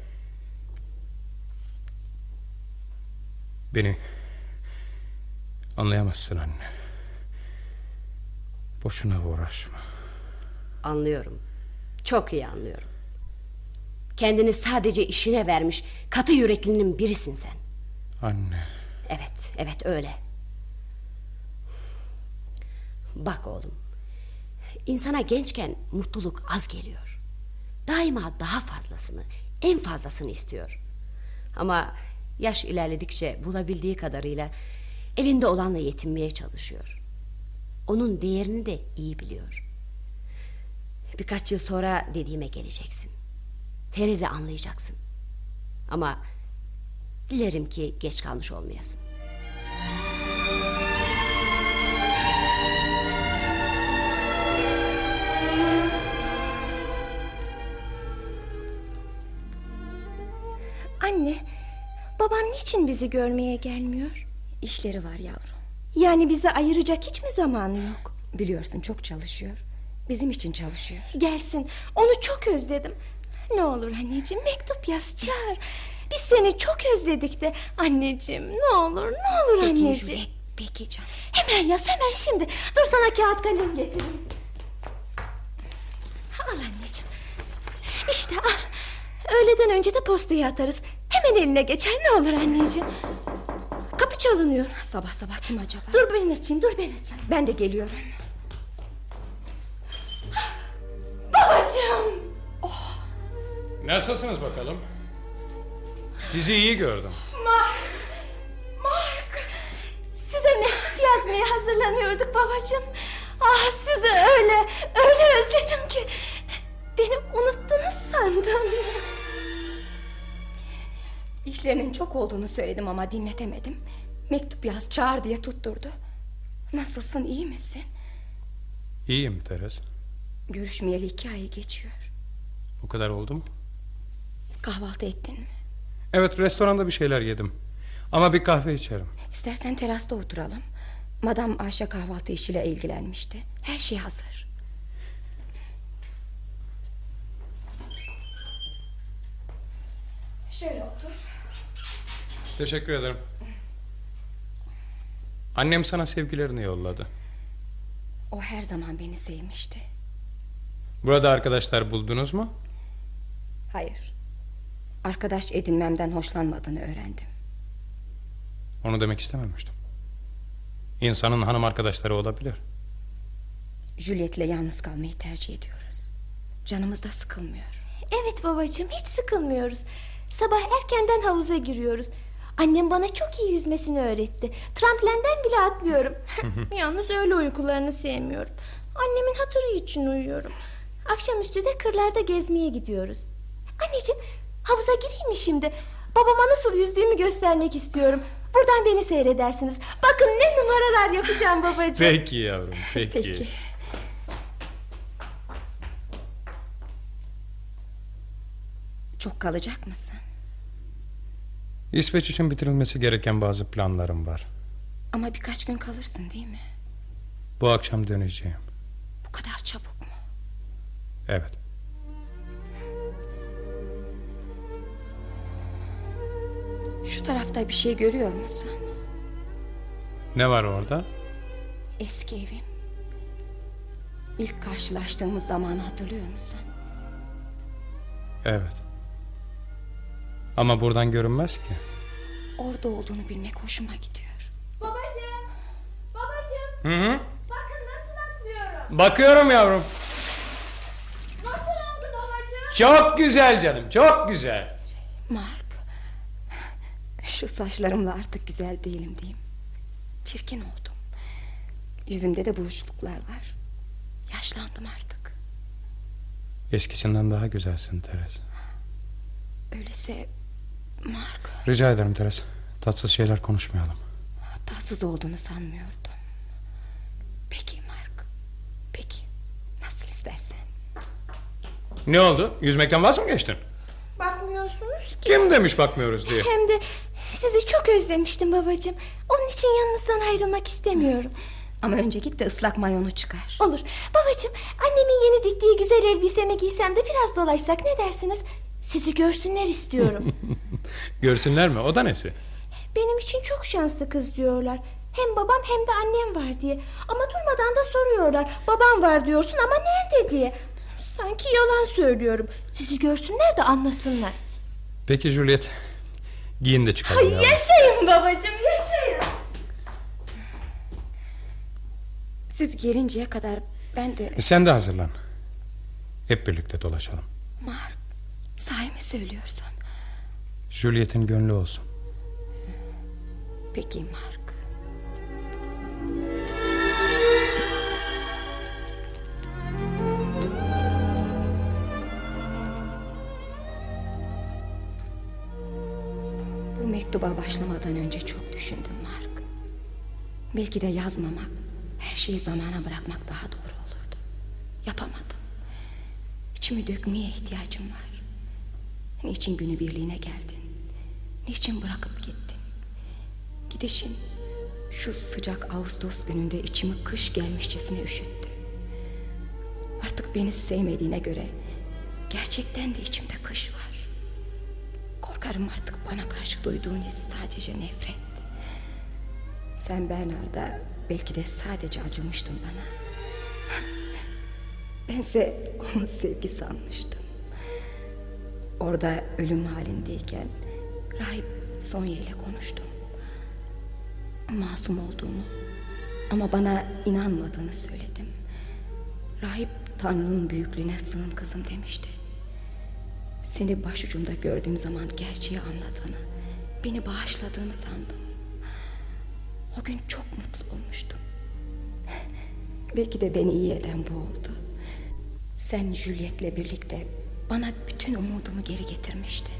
Beni anlayamazsın anne. Boşuna uğraşma. Anlıyorum. Çok iyi anlıyorum. Kendini sadece işine vermiş katı yüreklinin birisin sen. Anne. Evet, evet öyle. Bak oğlum. İnsana gençken mutluluk az geliyor. Daima daha fazlasını, en fazlasını istiyor. Ama yaş ilerledikçe bulabildiği kadarıyla elinde olanla yetinmeye çalışıyor. Onun değerini de iyi biliyor. Birkaç yıl sonra dediğime geleceksin. Terezi anlayacaksın. Ama dilerim ki geç kalmış olmayasın. Anne, babam niçin bizi görmeye gelmiyor? İşleri var yavrum. Yani bizi ayıracak hiç mi zamanı yok? Biliyorsun çok çalışıyor. Bizim için çalışıyor. Gelsin, onu çok özledim. Ne olur anneciğim mektup yaz çağır. Biz seni çok özledik de anneciğim ne olur ne olur Peki anneciğim. Juliet, peki canım. Hemen yaz hemen şimdi. Dur sana kağıt kalem getireyim. Al anneciğim. İşte al. Öğleden önce de postayı atarız. Hemen eline geçer ne olur anneciğim. Kapı çalınıyor. Sabah sabah kim acaba? Dur ben açayım dur ben açayım. Ben de geliyorum. Babacığım. Nasılsınız bakalım? Sizi iyi gördüm. Mark. Mark. Size mektup yazmaya hazırlanıyorduk babacığım. Ah sizi öyle öyle özledim ki. Beni unuttunuz sandım. İşlerinin çok olduğunu söyledim ama dinletemedim. Mektup yaz çağır diye tutturdu. Nasılsın iyi misin? İyiyim Teres. Görüşmeyeli iki ay geçiyor. Bu kadar oldu mu? Kahvaltı ettin mi? Evet restoranda bir şeyler yedim. Ama bir kahve içerim. İstersen terasta oturalım. Madam Ayşe kahvaltı işiyle ilgilenmişti. Her şey hazır. Şöyle otur. Teşekkür ederim. Annem sana sevgilerini yolladı. O her zaman beni sevmişti. Burada arkadaşlar buldunuz mu? Hayır. Arkadaş edinmemden hoşlanmadığını öğrendim. Onu demek istememiştim. İnsanın hanım arkadaşları olabilir. Juliet'le yalnız kalmayı tercih ediyoruz. Canımız da sıkılmıyor. Evet babacığım hiç sıkılmıyoruz. Sabah erkenden havuza giriyoruz. Annem bana çok iyi yüzmesini öğretti. Tramplenden bile atlıyorum. Yalnız öyle uykularını sevmiyorum. Annemin hatırı için uyuyorum. Akşamüstü de kırlarda gezmeye gidiyoruz. Anneciğim havuza gireyim mi şimdi? Babama nasıl yüzdüğümü göstermek istiyorum. Buradan beni seyredersiniz. Bakın ne numaralar yapacağım babacığım. Peki yavrum peki. Peki. Çok kalacak mısın? İsveç için bitirilmesi gereken bazı planlarım var. Ama birkaç gün kalırsın değil mi? Bu akşam döneceğim. Bu kadar çabuk mu? Evet. Şu tarafta bir şey görüyor musun? Ne var orada? Eski evim. İlk karşılaştığımız zamanı hatırlıyor musun? Evet. Ama buradan görünmez ki. Orada olduğunu bilmek hoşuma gidiyor. Babacığım. Babacığım. Hı hı. Bakın nasıl atlıyorum. Bakıyorum yavrum. Nasıl oldu babacığım? Çok güzel canım çok güzel. Mark. Şu saçlarımla artık güzel değilim diyeyim. Çirkin oldum. Yüzümde de buruşluklar var. Yaşlandım artık. Eskisinden daha güzelsin Teres. Öyleyse Mark Rica ederim Teres. Tatsız şeyler konuşmayalım. hatasız olduğunu sanmıyordum. Peki Mark. Peki. Nasıl istersen. Ne oldu? Yüzmekten vaz mı geçtin? Bakmıyorsunuz ki. Kim demiş bakmıyoruz diye. Hem de sizi çok özlemiştim babacığım. Onun için yanınızdan ayrılmak istemiyorum. Ama önce git de ıslak mayonu çıkar. Olur. Babacığım annemin yeni diktiği güzel elbisemi giysem de biraz dolaşsak ne dersiniz? Sizi görsünler istiyorum. Görsünler mi? O da nesi? Benim için çok şanslı kız diyorlar. Hem babam hem de annem var diye. Ama durmadan da soruyorlar. Babam var diyorsun ama nerede diye. Sanki yalan söylüyorum. Sizi görsünler de anlasınlar. Peki Juliet. Giyin de çıkalım Ay, yavrum. yaşayın babacığım yaşayın. Siz gelinceye kadar ben de... Sen de hazırlan. Hep birlikte dolaşalım. Mark sahi mi söylüyorsun? Juliet'in gönlü olsun. Peki Mark. Bu mektuba başlamadan önce çok düşündüm Mark. Belki de yazmamak, her şeyi zamana bırakmak daha doğru olurdu. Yapamadım. İçimi dökmeye ihtiyacım var. Niçin günü birliğine geldin? Niçin bırakıp gittin? Gidişin şu sıcak Ağustos gününde içimi kış gelmişçesine üşüttü. Artık beni sevmediğine göre gerçekten de içimde kış var. Korkarım artık bana karşı duyduğun his sadece nefret. Sen Bernard'a belki de sadece acımıştın bana. Bense onu sevgi sanmıştım. Orada ölüm halindeyken rahip Sonya ile konuştum. Masum olduğumu ama bana inanmadığını söyledim. Rahip Tanrı'nın büyüklüğüne sığın kızım demişti. Seni başucumda gördüğüm zaman gerçeği anladığını, beni bağışladığını sandım. O gün çok mutlu olmuştum. Belki de beni iyi eden bu oldu. Sen Juliet'le birlikte bana bütün umudumu geri getirmiştin.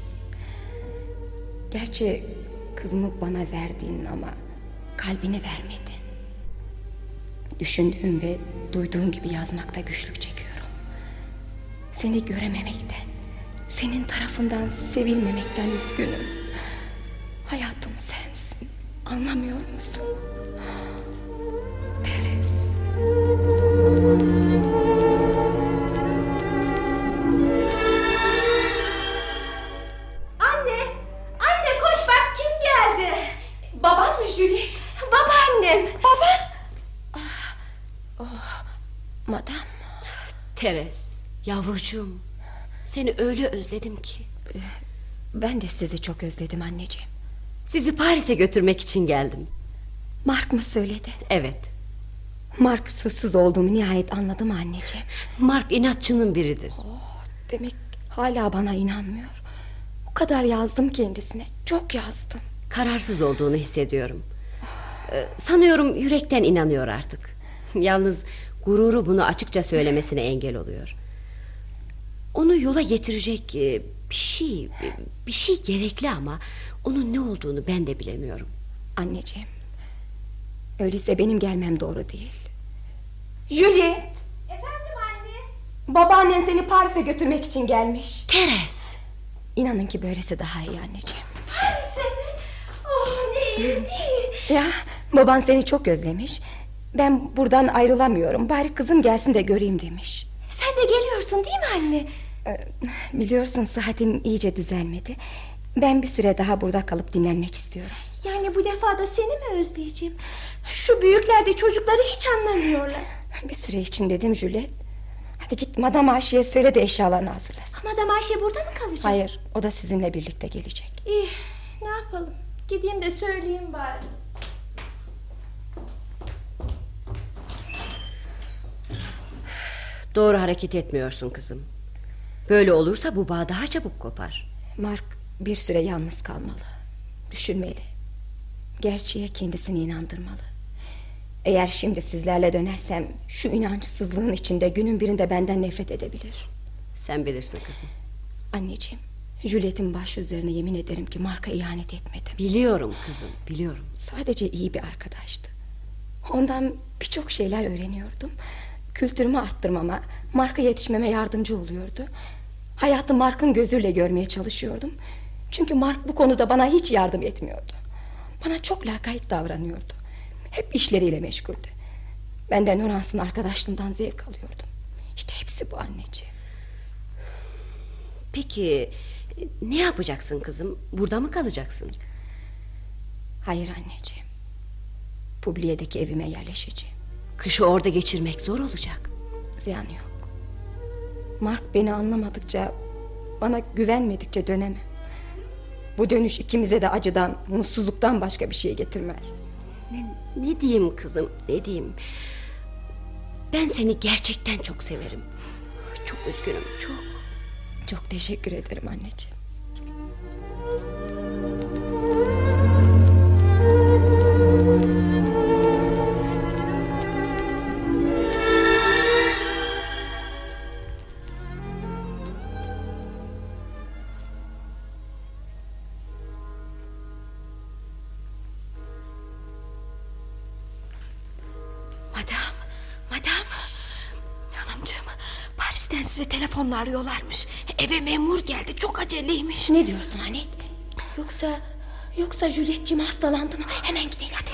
Gerçi kızımı bana verdin ama kalbini vermedin. Düşündüğüm ve duyduğum gibi yazmakta güçlük çekiyorum. Seni görememekten, senin tarafından sevilmemekten üzgünüm. Hayatım sensin. Anlamıyor musun? Teres. Anne! Anne koş bak kim geldi? Baban mı Juliet? Babaannem. Baban? Ah, oh, madam. Teres, yavrucuğum. Seni öyle özledim ki. Ben de sizi çok özledim anneciğim. Sizi Paris'e götürmek için geldim. Mark mı söyledi? Evet. Mark susuz olduğumu nihayet anladı mı anneciğim? Mark inatçının biridir. Oh, demek hala bana inanmıyor. O kadar yazdım kendisine. Çok yazdım. Kararsız olduğunu hissediyorum. Ee, sanıyorum yürekten inanıyor artık. Yalnız gururu bunu açıkça söylemesine engel oluyor. Onu yola getirecek e, bir şey, bir şey gerekli ama onun ne olduğunu ben de bilemiyorum. Anneciğim. Öyleyse benim gelmem doğru değil. Juliet. Efendim anne? Babaannen seni Paris'e götürmek için gelmiş. Teres. İnanın ki böylesi daha iyi anneciğim. Paris'e mi? Oh ne iyi ne iyi. Ya baban seni çok özlemiş. Ben buradan ayrılamıyorum. Bari kızım gelsin de göreyim demiş. Sen de geliyorsun değil mi anne? Ee, biliyorsun sıhhatim iyice düzelmedi. Ben bir süre daha burada kalıp dinlenmek istiyorum. Yani bu defa da seni mi özleyeceğim? Şu büyükler de çocukları hiç anlamıyorlar. Bir süre için dedim Juliet. Hadi git Madame Ayşe'ye söyle de eşyalarını hazırlasın. Madame Ayşe burada mı kalacak? Hayır o da sizinle birlikte gelecek. İyi ne yapalım? Gideyim de söyleyeyim bari. Doğru hareket etmiyorsun kızım. Böyle olursa bu bağ daha çabuk kopar. Mark bir süre yalnız kalmalı. Düşünmeli. Gerçeğe kendisini inandırmalı. Eğer şimdi sizlerle dönersem şu inançsızlığın içinde günün birinde benden nefret edebilir. Sen bilirsin kızım. Anneciğim, Juliet'in başı üzerine yemin ederim ki Mark'a ihanet etmedim. Biliyorum kızım, biliyorum. Sadece iyi bir arkadaştı. Ondan birçok şeyler öğreniyordum. Kültürümü arttırmama, Mark'a yetişmeme yardımcı oluyordu. Hayatı Mark'ın gözüyle görmeye çalışıyordum. Çünkü Mark bu konuda bana hiç yardım etmiyordu. Bana çok lakayt davranıyordu. Hep işleriyle meşguldü. Ben de Norans'ın arkadaşlığından zevk alıyordum. İşte hepsi bu anneciğim. Peki ne yapacaksın kızım? Burada mı kalacaksın? Hayır anneciğim. Publiye'deki evime yerleşeceğim. Kışı orada geçirmek zor olacak. Ziyan yok. Mark beni anlamadıkça, bana güvenmedikçe dönemem. Bu dönüş ikimize de acıdan, mutsuzluktan başka bir şey getirmez. Ne, ne diyeyim kızım, ne diyeyim? Ben seni gerçekten çok severim. Çok üzgünüm, çok. Çok teşekkür ederim anneciğim. Arıyorlarmış. Eve memur geldi, çok aceleymiş. Ne diyorsun Anet? Yoksa, yoksa Juliet'ciğim hastalandı mı? Hemen gidelim hadi.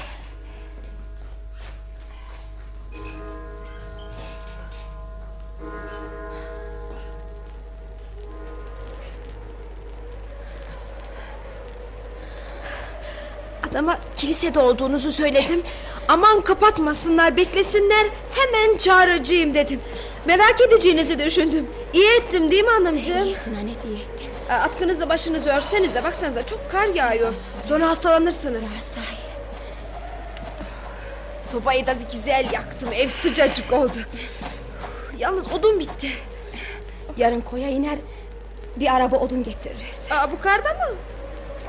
Adama kilisede olduğunuzu söyledim. Aman kapatmasınlar, beklesinler. Hemen çağıracağım dedim. Merak edeceğinizi düşündüm. İyi ettim değil mi hanımcığım? İyi ettin Anet iyi ettin. Atkınızla başınızı örseniz de baksanıza çok kar yağıyor. Sonra hastalanırsınız. Sahi. Sobayı da bir güzel yaktım. Ev sıcacık oldu. Yalnız odun bitti. Yarın koya iner bir araba odun getiririz. Aa, bu karda mı?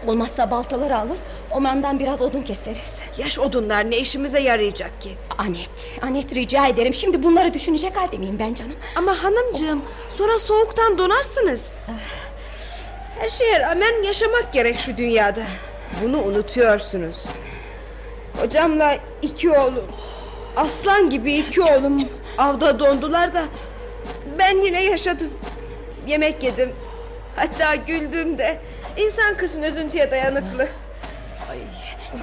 Olmazsa baltaları alır omandan biraz odun keseriz. Yaş odunlar ne işimize yarayacak ki? Anet, Anet rica ederim. Şimdi bunları düşünecek halde miyim ben canım? Ama hanımcığım sonra soğuktan donarsınız. Her şeye rağmen yaşamak gerek şu dünyada. Bunu unutuyorsunuz. Hocamla iki oğlum, aslan gibi iki oğlum avda dondular da ben yine yaşadım. Yemek yedim. Hatta güldüm de. İnsan kısmı üzüntüye dayanıklı.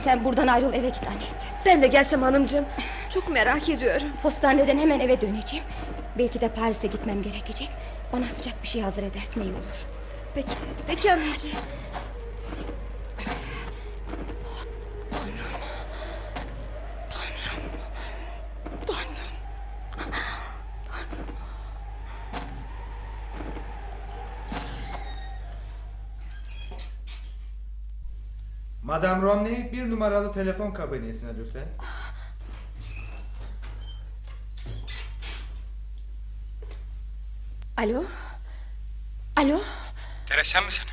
Sen buradan ayrıl eve git Anet. Ben de gelsem hanımcığım. Çok merak ediyorum. Postaneden hemen eve döneceğim. Belki de Paris'e gitmem gerekecek. Bana sıcak bir şey hazır edersin iyi olur. Peki, peki hanımcığım. Madame Romney bir numaralı telefon kabinesine lütfen. Alo? Alo? Teres sen misin?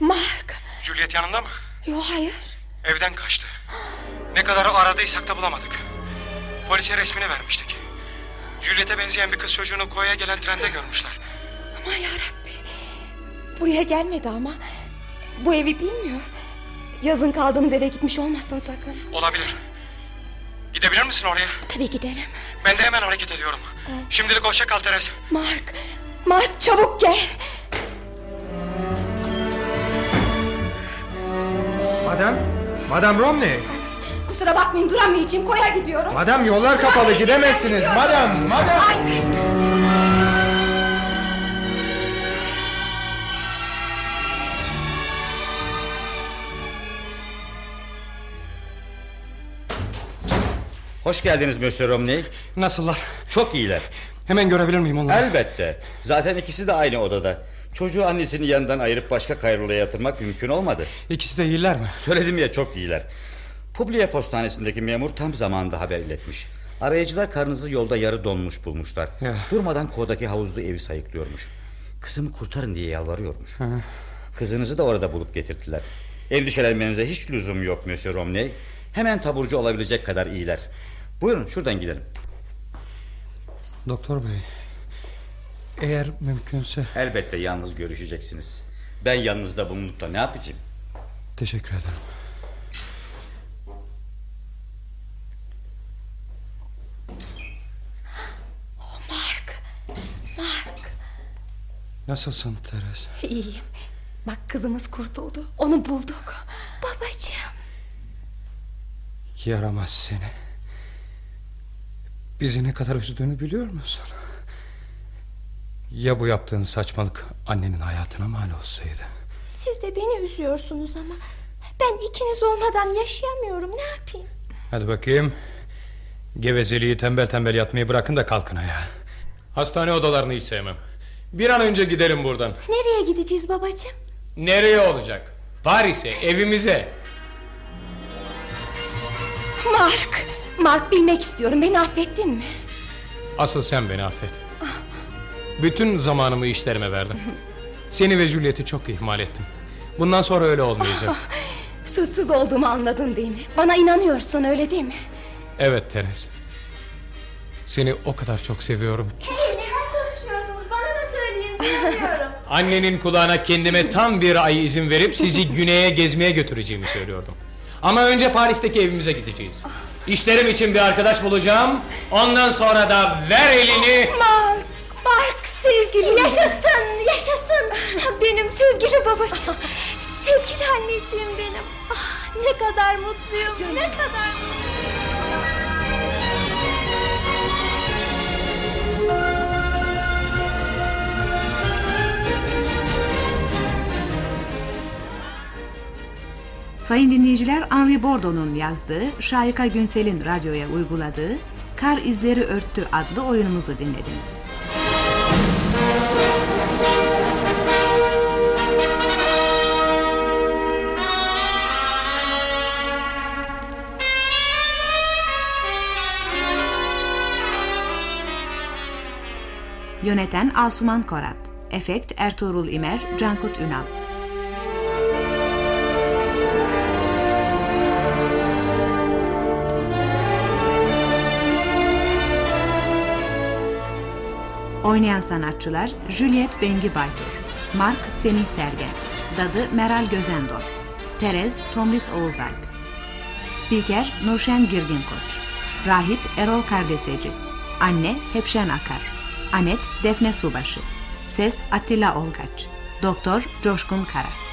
Mark. Juliet yanında mı? Yok hayır. Evden kaçtı. Ne kadar aradıysak da bulamadık. Polise resmini vermiştik. Juliet'e benzeyen bir kız çocuğunu koya gelen trende görmüşler. Aman yarabbi. Buraya gelmedi ama. Bu evi bilmiyor. Yazın kaldığımız eve gitmiş olmasın sakın. Olabilir. Gidebilir misin oraya? Tabii gidelim. Ben de hemen hareket ediyorum. Şimdilik hoşça kal Teres. Mark. Mark çabuk gel. Madam, Madam Romney. Kusura bakmayın duramayacağım. Koya gidiyorum. Madam yollar kapalı gidemezsiniz. Madam, madam. Ay. Hoş geldiniz Monsieur Romney. Nasıllar? Çok iyiler. Hemen görebilir miyim onları? Elbette. Zaten ikisi de aynı odada. Çocuğu annesinin yanından ayırıp başka kayrolaya yatırmak mümkün olmadı. İkisi de iyiler mi? Söyledim ya çok iyiler. Publiye postanesindeki memur tam zamanında haber iletmiş. Arayıcılar karınızı yolda yarı donmuş bulmuşlar. Ya. Durmadan kodaki havuzlu evi sayıklıyormuş. Kızımı kurtarın diye yalvarıyormuş. Kızınızı da orada bulup getirdiler. Endişelenmenize hiç lüzum yok Monsieur Romney. Hemen taburcu olabilecek kadar iyiler. Buyurun şuradan gidelim. Doktor bey. Eğer mümkünse Elbette yalnız görüşeceksiniz. Ben yanınızda bulunup da ne yapacağım? teşekkür ederim. Mark. Mark. Nasılsın Teres? İyiyim. Bak kızımız kurtuldu. Onu bulduk. Babacığım. Yaramaz seni. Bizi ne kadar üzdüğünü biliyor musun? Ya bu yaptığın saçmalık annenin hayatına mal olsaydı? Siz de beni üzüyorsunuz ama ben ikiniz olmadan yaşayamıyorum. Ne yapayım? Hadi bakayım. Gevezeliği tembel tembel yatmayı bırakın da kalkın ayağa. Hastane odalarını hiç sevmem. Bir an önce gidelim buradan. Nereye gideceğiz babacığım? Nereye olacak? Paris'e, evimize. Mark. Mark bilmek istiyorum. Beni affettin mi? Asıl sen beni affet. Bütün zamanımı işlerime verdim. Seni ve Juliet'i çok ihmal ettim. Bundan sonra öyle olmayacak. Suçsuz olduğumu anladın değil mi? Bana inanıyorsun öyle değil mi? Evet Teres. Seni o kadar çok seviyorum ki. Neler konuşuyorsunuz? Bana da söyleyin. Dinlemiyorum. Annenin kulağına kendime tam bir ay izin verip sizi güneye gezmeye götüreceğimi söylüyordum. Ama önce Paris'teki evimize gideceğiz. İşlerim için bir arkadaş bulacağım. Ondan sonra da ver elini. Mark, Mark sevgili yaşasın, yaşasın. Benim sevgili babacığım. Sevgili anneciğim benim. Ah, ne kadar mutluyum, ne kadar mutluyum. Sayın dinleyiciler Henri Bordeaux'un yazdığı, Şahika Günsel'in radyoya uyguladığı Kar İzleri Örttü adlı oyunumuzu dinlediniz. Yöneten Asuman Korat Efekt Ertuğrul İmer, Cankut Ünal Oynayan sanatçılar Juliet Bengi Baytur, Mark Semih Sergen, Dadı Meral Gözendor, Terez Tomris Oğuzalp, Spiker Nurşen Girgin Koç, Rahip Erol Kardeseci, Anne Hepşen Akar, Anet Defne Subaşı, Ses Attila Olgaç, Doktor Coşkun Kara.